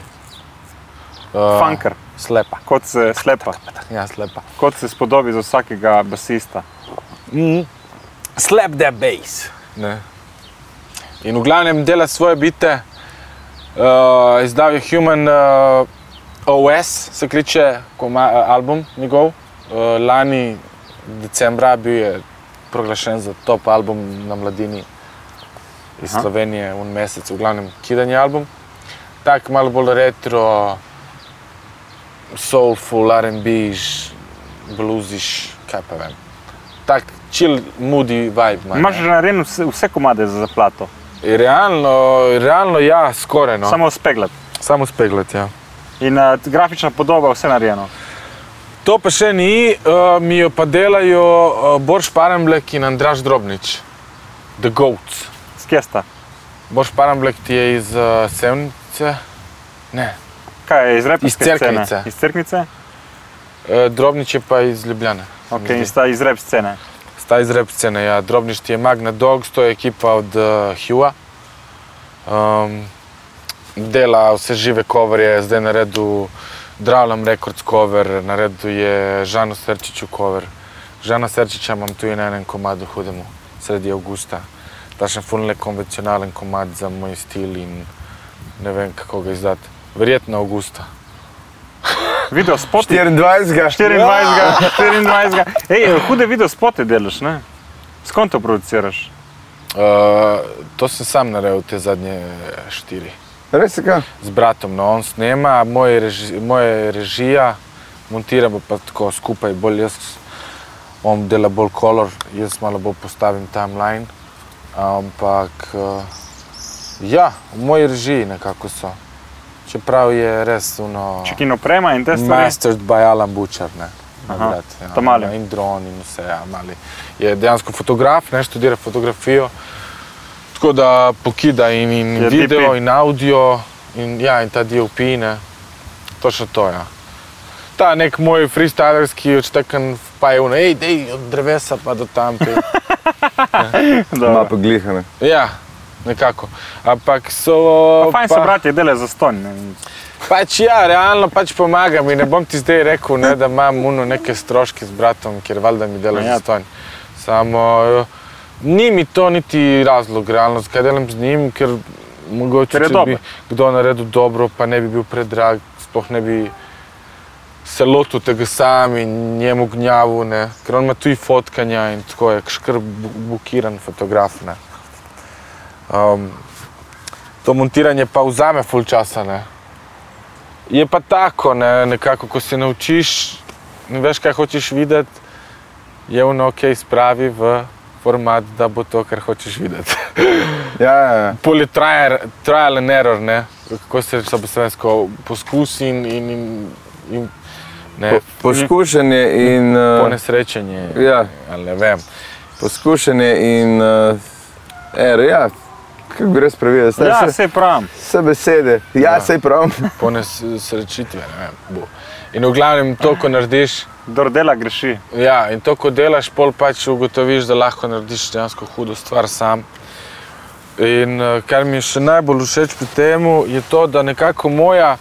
Uh, Funker. Slepa. Kot se slepa. Ja, slepa. Kot se spodobi za vsakega basista. Mm. Slap that bass. Ne. In v glavnem dela svoje bite, uh, izdal je Human uh, OS, se kliče koma, uh, album njegov. Uh, lani decembra bil je proglašen za top album na mladini iz Aha. Slovenije, un mesec, v glavnem kidanje album. Tak malo bolj retro, soulful, R&B, bluesiš, kaj pa vem. Tak chill, moody vibe. ima, Imaš že narejen vse, vse komade za zaplato, Realno, realno ja, skoraj no. samo spegled. Samo speglati, ja. In uh, grafična podoba, vse narejeno. To pa še ni, uh, mi jo pa delajo uh, Borš Paramblek in Andraš Drobnič, The Goats. Skesta. Borš Paramblek ti je iz uh, Sevnice, ne, Kaj je iz repske Iz Cerknice. scene? Iz Cerknice. uh, Drobnič je pa iz Ljubljane. Okay, in sta iz rep scene. Sta iz rep scene, ja. Drobnič ti je Magna Dogs, to je ekipa od uh, Hua. Um, dela vse žive coverje, zdaj naredil Dravlam Records cover, naredil je Žano Serčiču cover. Žana Serčiča imam tu na enem komadu hudemu, sredi avgusta. Tašen ful nekonvencionalen komad za moj stil in ne vem kako ga izdati. Verjetno avgusta. Video spoti. 24. 24. 24. Ej, hude video spote delaš, ne? S kom to produciraš? Uh, to sem sam naredil te zadnje štiri. Res je kaj? z bratom, no on snema, moj reži, moja režija, montiramo pa tako skupaj, bolj jaz, on dela bolj kolor, jaz malo bolj postavim timeline, ampak uh, ja, v moji režiji nekako so. Čeprav je res uno, Če kino prema in te stvari. mastered by Alan Butcher, ne. moj Aha, brat, ja, ta mali. ima In dron in vse, ja, mali. Je dejansko fotograf, ne študira fotografijo, tako da pokida in, in Je video DP. in audio in, ja, in ta DOP, ne. Točno to, ja. Ta nek moj freestylerski odštekan pa je uno, ej, dej od drevesa pa do tam. pe." Ima pa glihane. ja, nekako. Ampak so... Pa fajn se bratje dela za stonj. ne. Pač ja, realno pač pomagam in ne bom ti zdaj rekel, ne, da imam uno neke stroške z bratom, ker valjda mi dela Ja. za stonj. Samo eh, ni mi to niti razlog, realno, zakaj delam z njim, ker mogoče Ker bi kdo naredil dobro, pa ne bi bil predrag, sploh ne bi se lotil tega sam in njemu gnjavu, ne, ker on ima tu fotkanja in tako je škrb bukiran fotograf. Ne. Um, to montiranje pa vzame ful časa. Ne. Je pa tako, ne, nekako, ko se naučiš, ne veš, kaj hočeš videti, je ono ok, spravi v format, da bo to, kar hočeš videti. Ja, ja, ja. Pol je trial, trial and error, ne, kako se reče po slovensko, poskus in, in, in, in ne, Po, poskušanje in. Uh, ponesrečenje. ja. Ali ne vem. poskušanje in. Uh, er, ja, kako bi res prevedel? Ja, vse, vse pravim. vse besede. Ja, Ja. ja. sej prav. Ponesrečitve, ne vem. Bo. In v glavnem to, ko narediš, Kdor dela, greši. Ja, in to, ko delaš, pol pač ugotoviš, da lahko narediš dejansko hudo stvar sam. In eh, kar mi je še najbolj všeč pri tem, je to, da nekako moja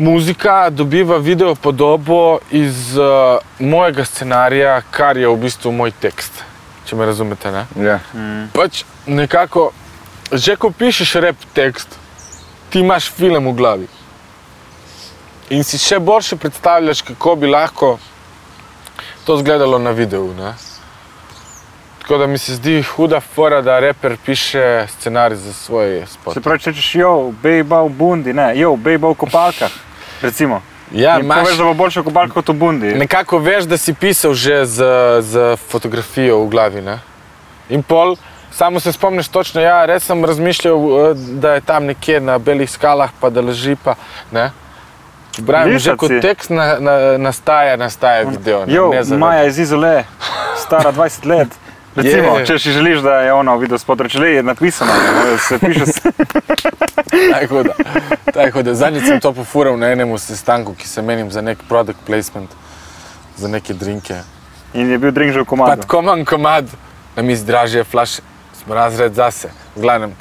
muzika dobiva video podobo iz uh, mojega scenarija, kar je v bistvu moj tekst. Če me razumete, ne? Ja. Pač nekako, že ko pišeš rep tekst, ti imaš film v glavi. In si še boljše predstavljaš, kako bi lahko to izgledalo na videu. Ne? Tako da mi se zdi huda fora, da reper piše scenarij za svoj spot. Se pravi, če rečeš, jo, bejba v bundi, ne, jo, bejba v kopalkah. Recimo. Ja, In imaš, poveš, da bo boljša kopalka kot v bundi. nekako veš, da si pisal že z, z fotografijo v glavi. Ne? In pol, samo se spomniš točno, ja, res sem razmišljal, eh, da je tam nekje na belih skalah, pa da leži pa. Ne? Pravim, že kot je. tekst na, na, nastaja, nastaja video. ne, Jo, ne Maja iz Izole, stara 20 let. Recimo, Je. če si želiš, da je ona video spod reče, je napisano, ne, se piše Tako da, tako da. Zadnjič sem to pofural na enem sestanku, ki se menim za nek product placement, za neke drinke. in je bil drink že v komadu. tako manj komad, na mizi dražje flaše, smo razred zase. V glavnem,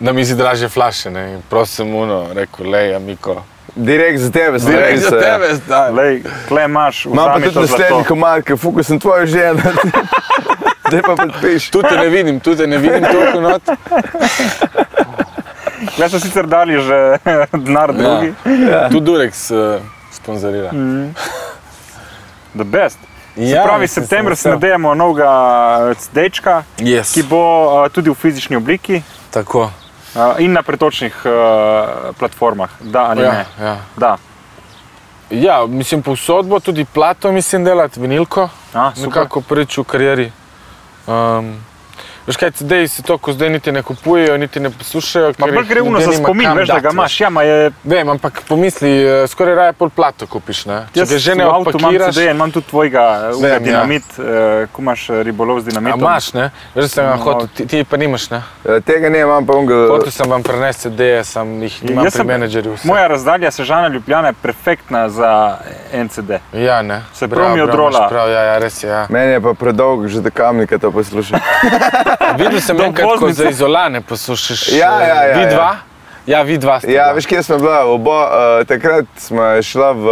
na mizi dražje flaše, ne, in prosim, uno, rekel, lej, amiko. Direkt za tebe, Direkt rekel, za ja. tebe, zdaj. Lej, kle imaš, Imam pa tudi to naslednji komad, ker fuku sem tvoja žena. Zdaj pa podpiš. Tu te ne vidim, tu te ne vidim toliko not. Kle so sicer dali že denar drugi. Ja. Tu Durex uh, sponzorira. The best. Se Ja, pravi, mislim, septembra sem se nadejamo novega dečka, Yes. ki bo uh, tudi v fizični obliki Tako. In na pretočnih uh, platformah. Da ali Ja, ne? ja. Da. ja, mislim, povsod bo tudi plato, mislim, delati vinilko. A. Nekako prvič v karieri. Um, Veš kaj, CD-ji se toliko zdaj niti ne kupujejo, niti ne poslušajo. Jih gre uno za spomin, veš, da ga imaš. Ja, ma je, Vem, ampak pomisli, eh, skoraj raje pol plato kupiš, ne? Če ga že ne odpakiraš, CD, imam tudi tvojega, Vem, ja. dinamit, ja. ko imaš eh, ribolov z a dinamitom. imaš, ne? Veš, da sem ga No. hotel, ti, ti pa nimaš, ne? Tega ne imam, pa unga. Hotel sem vam prenesti CD-je, sem jih imam Jaz pri menedžerju. Moja razdalja Sežana Ljubljana je perfektna za NCD. Ja, ne. Se Bravo, prav mi odrola. Prav, ja, ja, res je. Ja. Meni je pa predolg že do kamnika to poslušati. Videl sem enkrat, ko za izolane poslušaš. Ja, ja, ja, Vi ja. dva? Ja, vi dva ste. Ja, bila. veš, kje smo bila? Obo, uh, takrat smo šla v...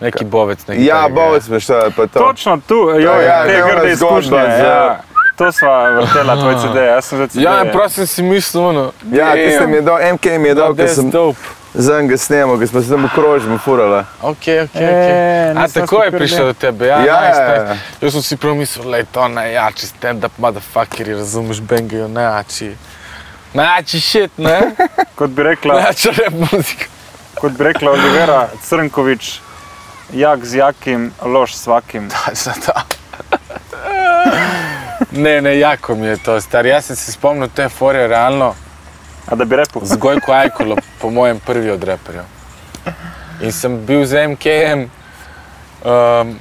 Neki bovec. Neki Ja, bovec smo šla, pa to. Točno tu, jo, ja, te to je ona grde zgodba izkušnje. z- Ja. To sva vrtela tvoj CD, jaz sem že CD. Ja, prosim si mislil, no. Ja, tiste mi je dal, MK mi je dal, ker sem dope. Za njega snemal, ker smo se tam okrožili, furala. Ok, ok, E, ok. A tako je prišel do tebe, ja, Ja, nice, ja, ja. Jaz sem si prav mislil, da je to najjači stand-up motherfuckeri, razumeš, bengajo najjači. Najjači shit, ne? Kot bi rekla, Najjača rap muzika. kot bi rekla Olivera Crnkovič, jak z jakim, loš s svakim. Točno to. Ne, ne, jako mi je to, star. Jaz sem se spomnil te fore realno A da bi rekel, z Gojko Ajkolo, po mojem prvi od reperjev. In sem bil z MKM. Um,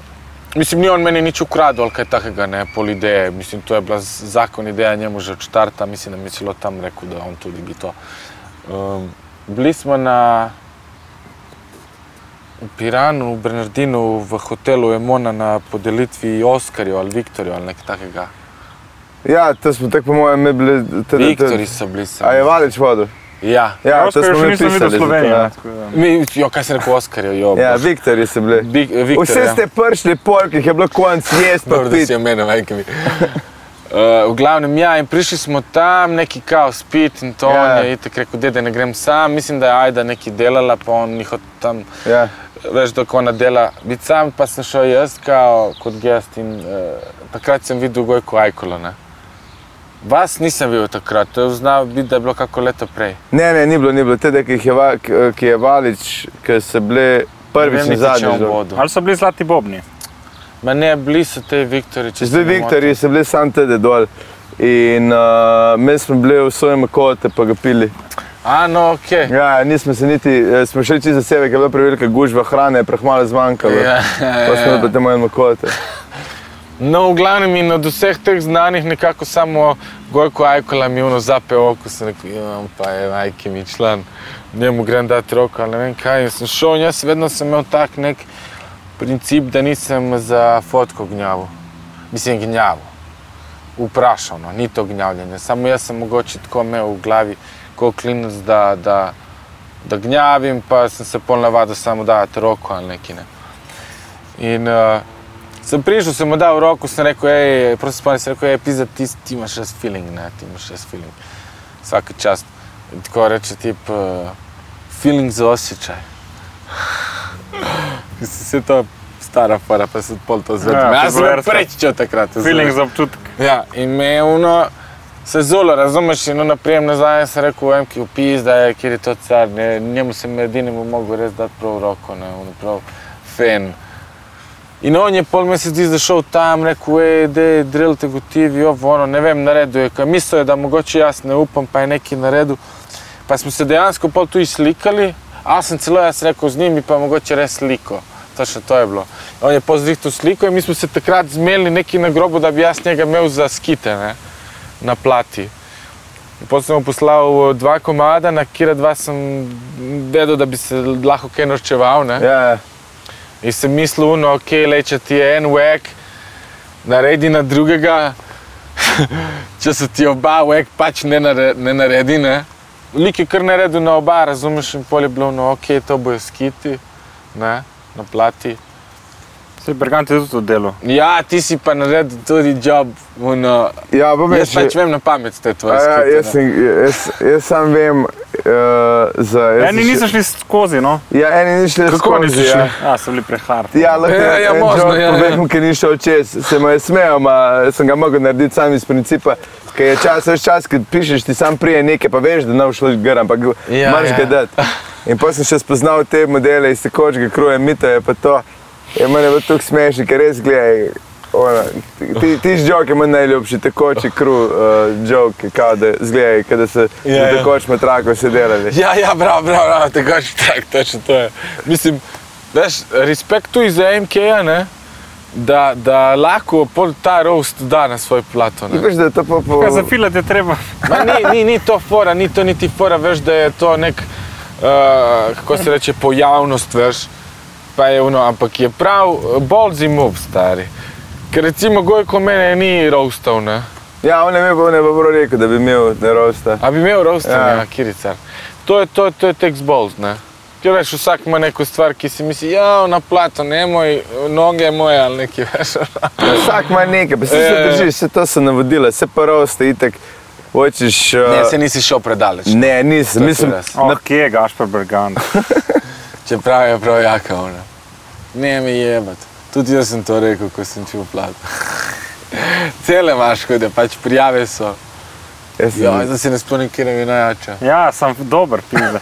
mislim, ni on meni nič ukradel kaj takega, ne, pol ideje. Mislim, to je bila zakon ideja njemu že od štarta, mislim, da mi je celo tam rekel, da on tudi bi to. Um, bili smo na v Piranu, v Bernardinu, v hotelu Emona na podelitvi Oskarjev ali Viktorjev ali nekaj takega. Ja, to smo tako po mojem mi bili... tada- Viktorji so bili. A je Valič vodil? Ja. Ja, to Oskar smo mi pisali. to, Slovenijo. ja. tako da. Mi, jo, kaj se rekel Oskarjev, jo. Ja, bož. Viktorji so bili. Big, Viktor, Vse ste prišli pol, ki jih je bilo konc jesti pa Dobro, da si piti. omenil, majke mi. Uh, v glavnem, ja, in prišli smo tam, neki kao spit in to, Ja. on je itek rekel, dede, ne grem sam, mislim, da je Ajda nekaj delala, pa on ni hotel tam, Ja. veš, dok ona dela, biti sam, pa sem šel jaz kao kot gest in uh, takrat sem videl Gojko Ajkolo, ne. Vas nisem videl takrat, to je znal biti, da je bilo kako leto prej. Ne, ne, ni bilo, ni bilo. Tede, ki, je, Va- ki je Valič, ki so bili prvič Vem in zadnjič. vodil. Ali so bili zlati bobni? Ma ne, bili so te Viktori, se zdaj. Viktorji so bili sam tede dol. In uh, mi smo bili v svojem kote, pa ga pili. A, no, ok. Ja, nismo se niti, eh, smo šli za sebe, ker je bila prevelika gužva hrane, je prehmalo zmanjkalo. Ja, Pa smo bili pa tam mojem kote. No, v glavnem in od vseh teh znanih nekako samo Gojko Ajkola mi je ono zape oko, sem rekel, imam pa je majke mi član, njemu grem dati roko, ali ne vem kaj. In sem šel jaz vedno sem imel tak nek princip, da nisem za fotko gnjavu. Mislim, gnjavu. Vprašal, no, ni to gnjavljenje. Samo jaz sem mogoče tako imel v glavi, kot klinec, da, da, da gnjavim, pa sem se pol navadil samo dati roko ali nekaj. Ne. In uh, sem prišel, sem mu dal roko, sem rekel, hej, prosim, spomni se, rekel, hej, pizza, ti, ti imaš res feeling, ne, ti imaš res feeling. Vsaka čast. In tako reče tip, uh, feeling za osjećaj. Ki si se to stara fara, pa se pol to zvedel. Ja, Ja, jaz sem februarska. prečil takrat. Feeling za občutek. Ja, in me je uno, se zolo, razumeš, in ono prijem nazaj, sem rekel, vem, ki upis, da je, kjer je to car, ne, njemu sem edinemu mogel res dati prav roko, ne, ono prav fen. In on je pol mesec dni zašel tam, rekel, ej, dej, drelite gotivi, ovo, ono, ne vem, naredil je, kaj mislil je, da mogoče jaz ne upam, pa je neki naredil. Pa smo se dejansko pol tu izslikali, a sem celo jaz rekel z njimi, pa mogoče res sliko. Točno to je bilo. On je pozrihtel sliko in mi smo se takrat zmeli neki na grobu, da bi jaz njega imel za skite, ne, na plati. In Potem sem mu poslal eh, dva komada, na kira dva sem vedel, da bi se lahko kaj norčeval. Ne. Ja, ja. In sem mislil, no, ok, le, če ti je en wek, naredi na drugega, če se ti oba wek pač ne, nare, ne naredi, ne. Lik je kar naredil na oba, razumeš, in pol je bilo, no, ok, to bojo skiti, ne, na plati. Bergant je tudi to delo. Ja, ti si pa naredil tudi job, uno, ja pa jaz pač vem na pamet te tvoje a ja, jaz, sem, jaz, jaz sam vem uh, za... jaz Eni sem niso šli skozi, no. še- Ja, eni niso šli Kako niso skozi, šli? Ja. A, so bili prehard. Ja, lahko Ja, ja, en možno, joke ja, ja. povem, ki ni šel čez. Se mu je smejal, ma sem ga mogel narediti sam iz principa. Ker je čas, veš čas, ki pišeš, ti sam prije nekaj, pa veš, da ne boš šlo gor, ampak Ja, moraš ja. ga dati. In potem sem še spoznal te modele iz tekočega kruja, mita je pa to. Je meni bilo tako smešno, ker res gledaj. ona, ti, ti žok je meni najljubši, tekoči kru, uh, žok, kao da zgleda, kada se Ja, ja, ja. tekoč med trako se delali. Ja, ja, bravo, bravo, bravo tako že tak, točno to je. Mislim, veš, respekt tu za MK-ja, ne? Da, da lahko pol ta roast da na svoj plato. Veš, da je to pa po... Kaj za filat je treba? Ma, ni, ni, ni to fora, ni to niti fora, veš, da je to nek, uh, kako se reče, pojavnost, veš. Pa je ono, ampak je prav eh, bolj zimov, stari. Ker recimo Gojko mene ni roastal, ne? Ja, on je mi pa ne bo prav rekel, da bi imel ne rosta. A bi imel roastal, Ja. ja, ja Kiricar. To je, to, to je tekst balls, ne? Ker veš, vsak ima neko stvar, ki si misli, ja, na plato, ne moj, noge moje ali nekaj, veš. Vsak ima nekaj, pa se Ja, se ja. držiš, vse to so navodila, vse pa rosta itek. Hočeš... Uh, Ne, se nisi šel predaleč. ne, nisem, mislim. Oh, kje je Gašpar Bergant? Čeprav je prav jaka ona. Ne mi jebat. Tudi jaz sem to rekel, ko sem čutil plat. Cele imaš, kot da pač prijave so. jaz sem- Ja, zdaj se ne spomnim, kje je najjača. Ja, sem dober, pizda.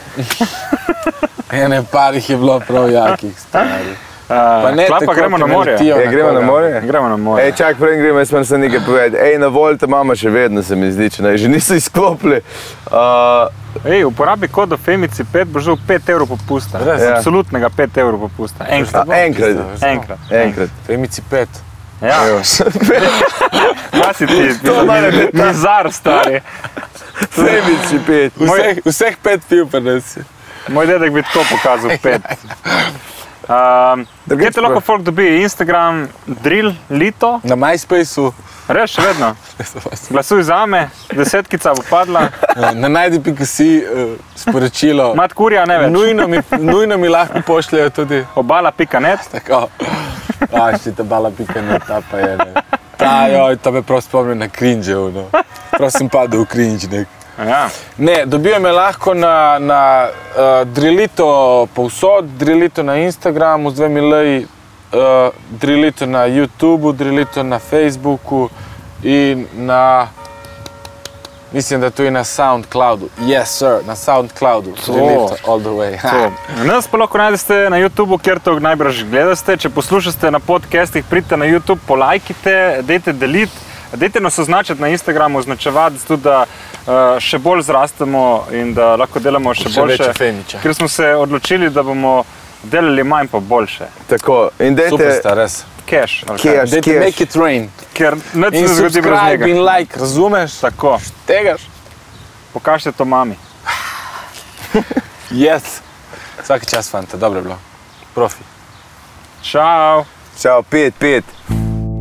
Ene parih je bilo prav jakih, stari. Uh, ne pa tako, gremo na morje. Ja, gremo na morje? Gremo na morje. Ej, čak, prej gremo, jaz moram samo nekaj povedati. Ej, na Volte imamo še vedno, se mi zdi, če ne, že niso izklopili. Uh, Ej, uporabi kodo Femici 5, bo že 5 evrov popusta. Res? Ja. Absolutnega 5 evrov popusta. Enkrat. a, enkrat, Enkrat. enkrat. Femici pet. Ja, kaj si ti? To ta- Mizar, stari. Semici pet. Vseh, vseh pet pil pa nesi. Moj dedek bi tako pokazal 5. Um, Kje te lahko folk dobi? Instagram, drill, lito, Na MySpaceu. Res še vedno. Glasuj za me, desetkica bo padla, Na najdi.si uh, sporočilo. mat kurja ne več. Nujno mi, nujno mi lahko pošljejo tudi Obala.net, tako. A, še ta bala pika ne, ta pa je. Ne. Ta, joj, to me prav spomni na cringe. No. Prav sem padel v cringe. Nek. ja. Ne, dobijo me lahko na, na uh, Drillito povsod, Drillito na Instagramu, z dvemi leji, uh, Drillito na YouTubu, Drillito na Facebooku in na, mislim, da tudi na SoundCloudu. Yes, sir, na SoundCloudu. Drillito all the way. To. Nas pa lahko najdete na YouTubu, kjer to najbrž gledate. Če poslušate na podcastih, pridite na YouTube, polajkite, dajte deliti. Dajte nas označiti na Instagramu, označevati tudi, da uh, še bolj zrastemo in da lahko delamo še, Še boljše. Ker smo se odločili, da bomo delali manj pa boljše. Tako, in Super dajte, sta, res. Cash. Cash. Dajte make it rain. Ker nič se In ne zgodi brez subscribe in njega. like, razumeš? Tako, Tegaš? pokažite to mami. Yes. Vsak čas, fanta, dobro je bilo. Profi. Čau! čau, pet, pet.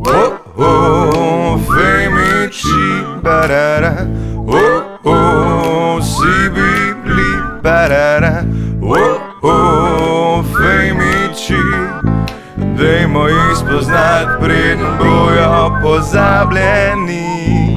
Oh, oh, femici, barara. Oh, oh, si bibli, barara. Oh, oh, Dajmo jih spoznati, preden bojo pozabljeni.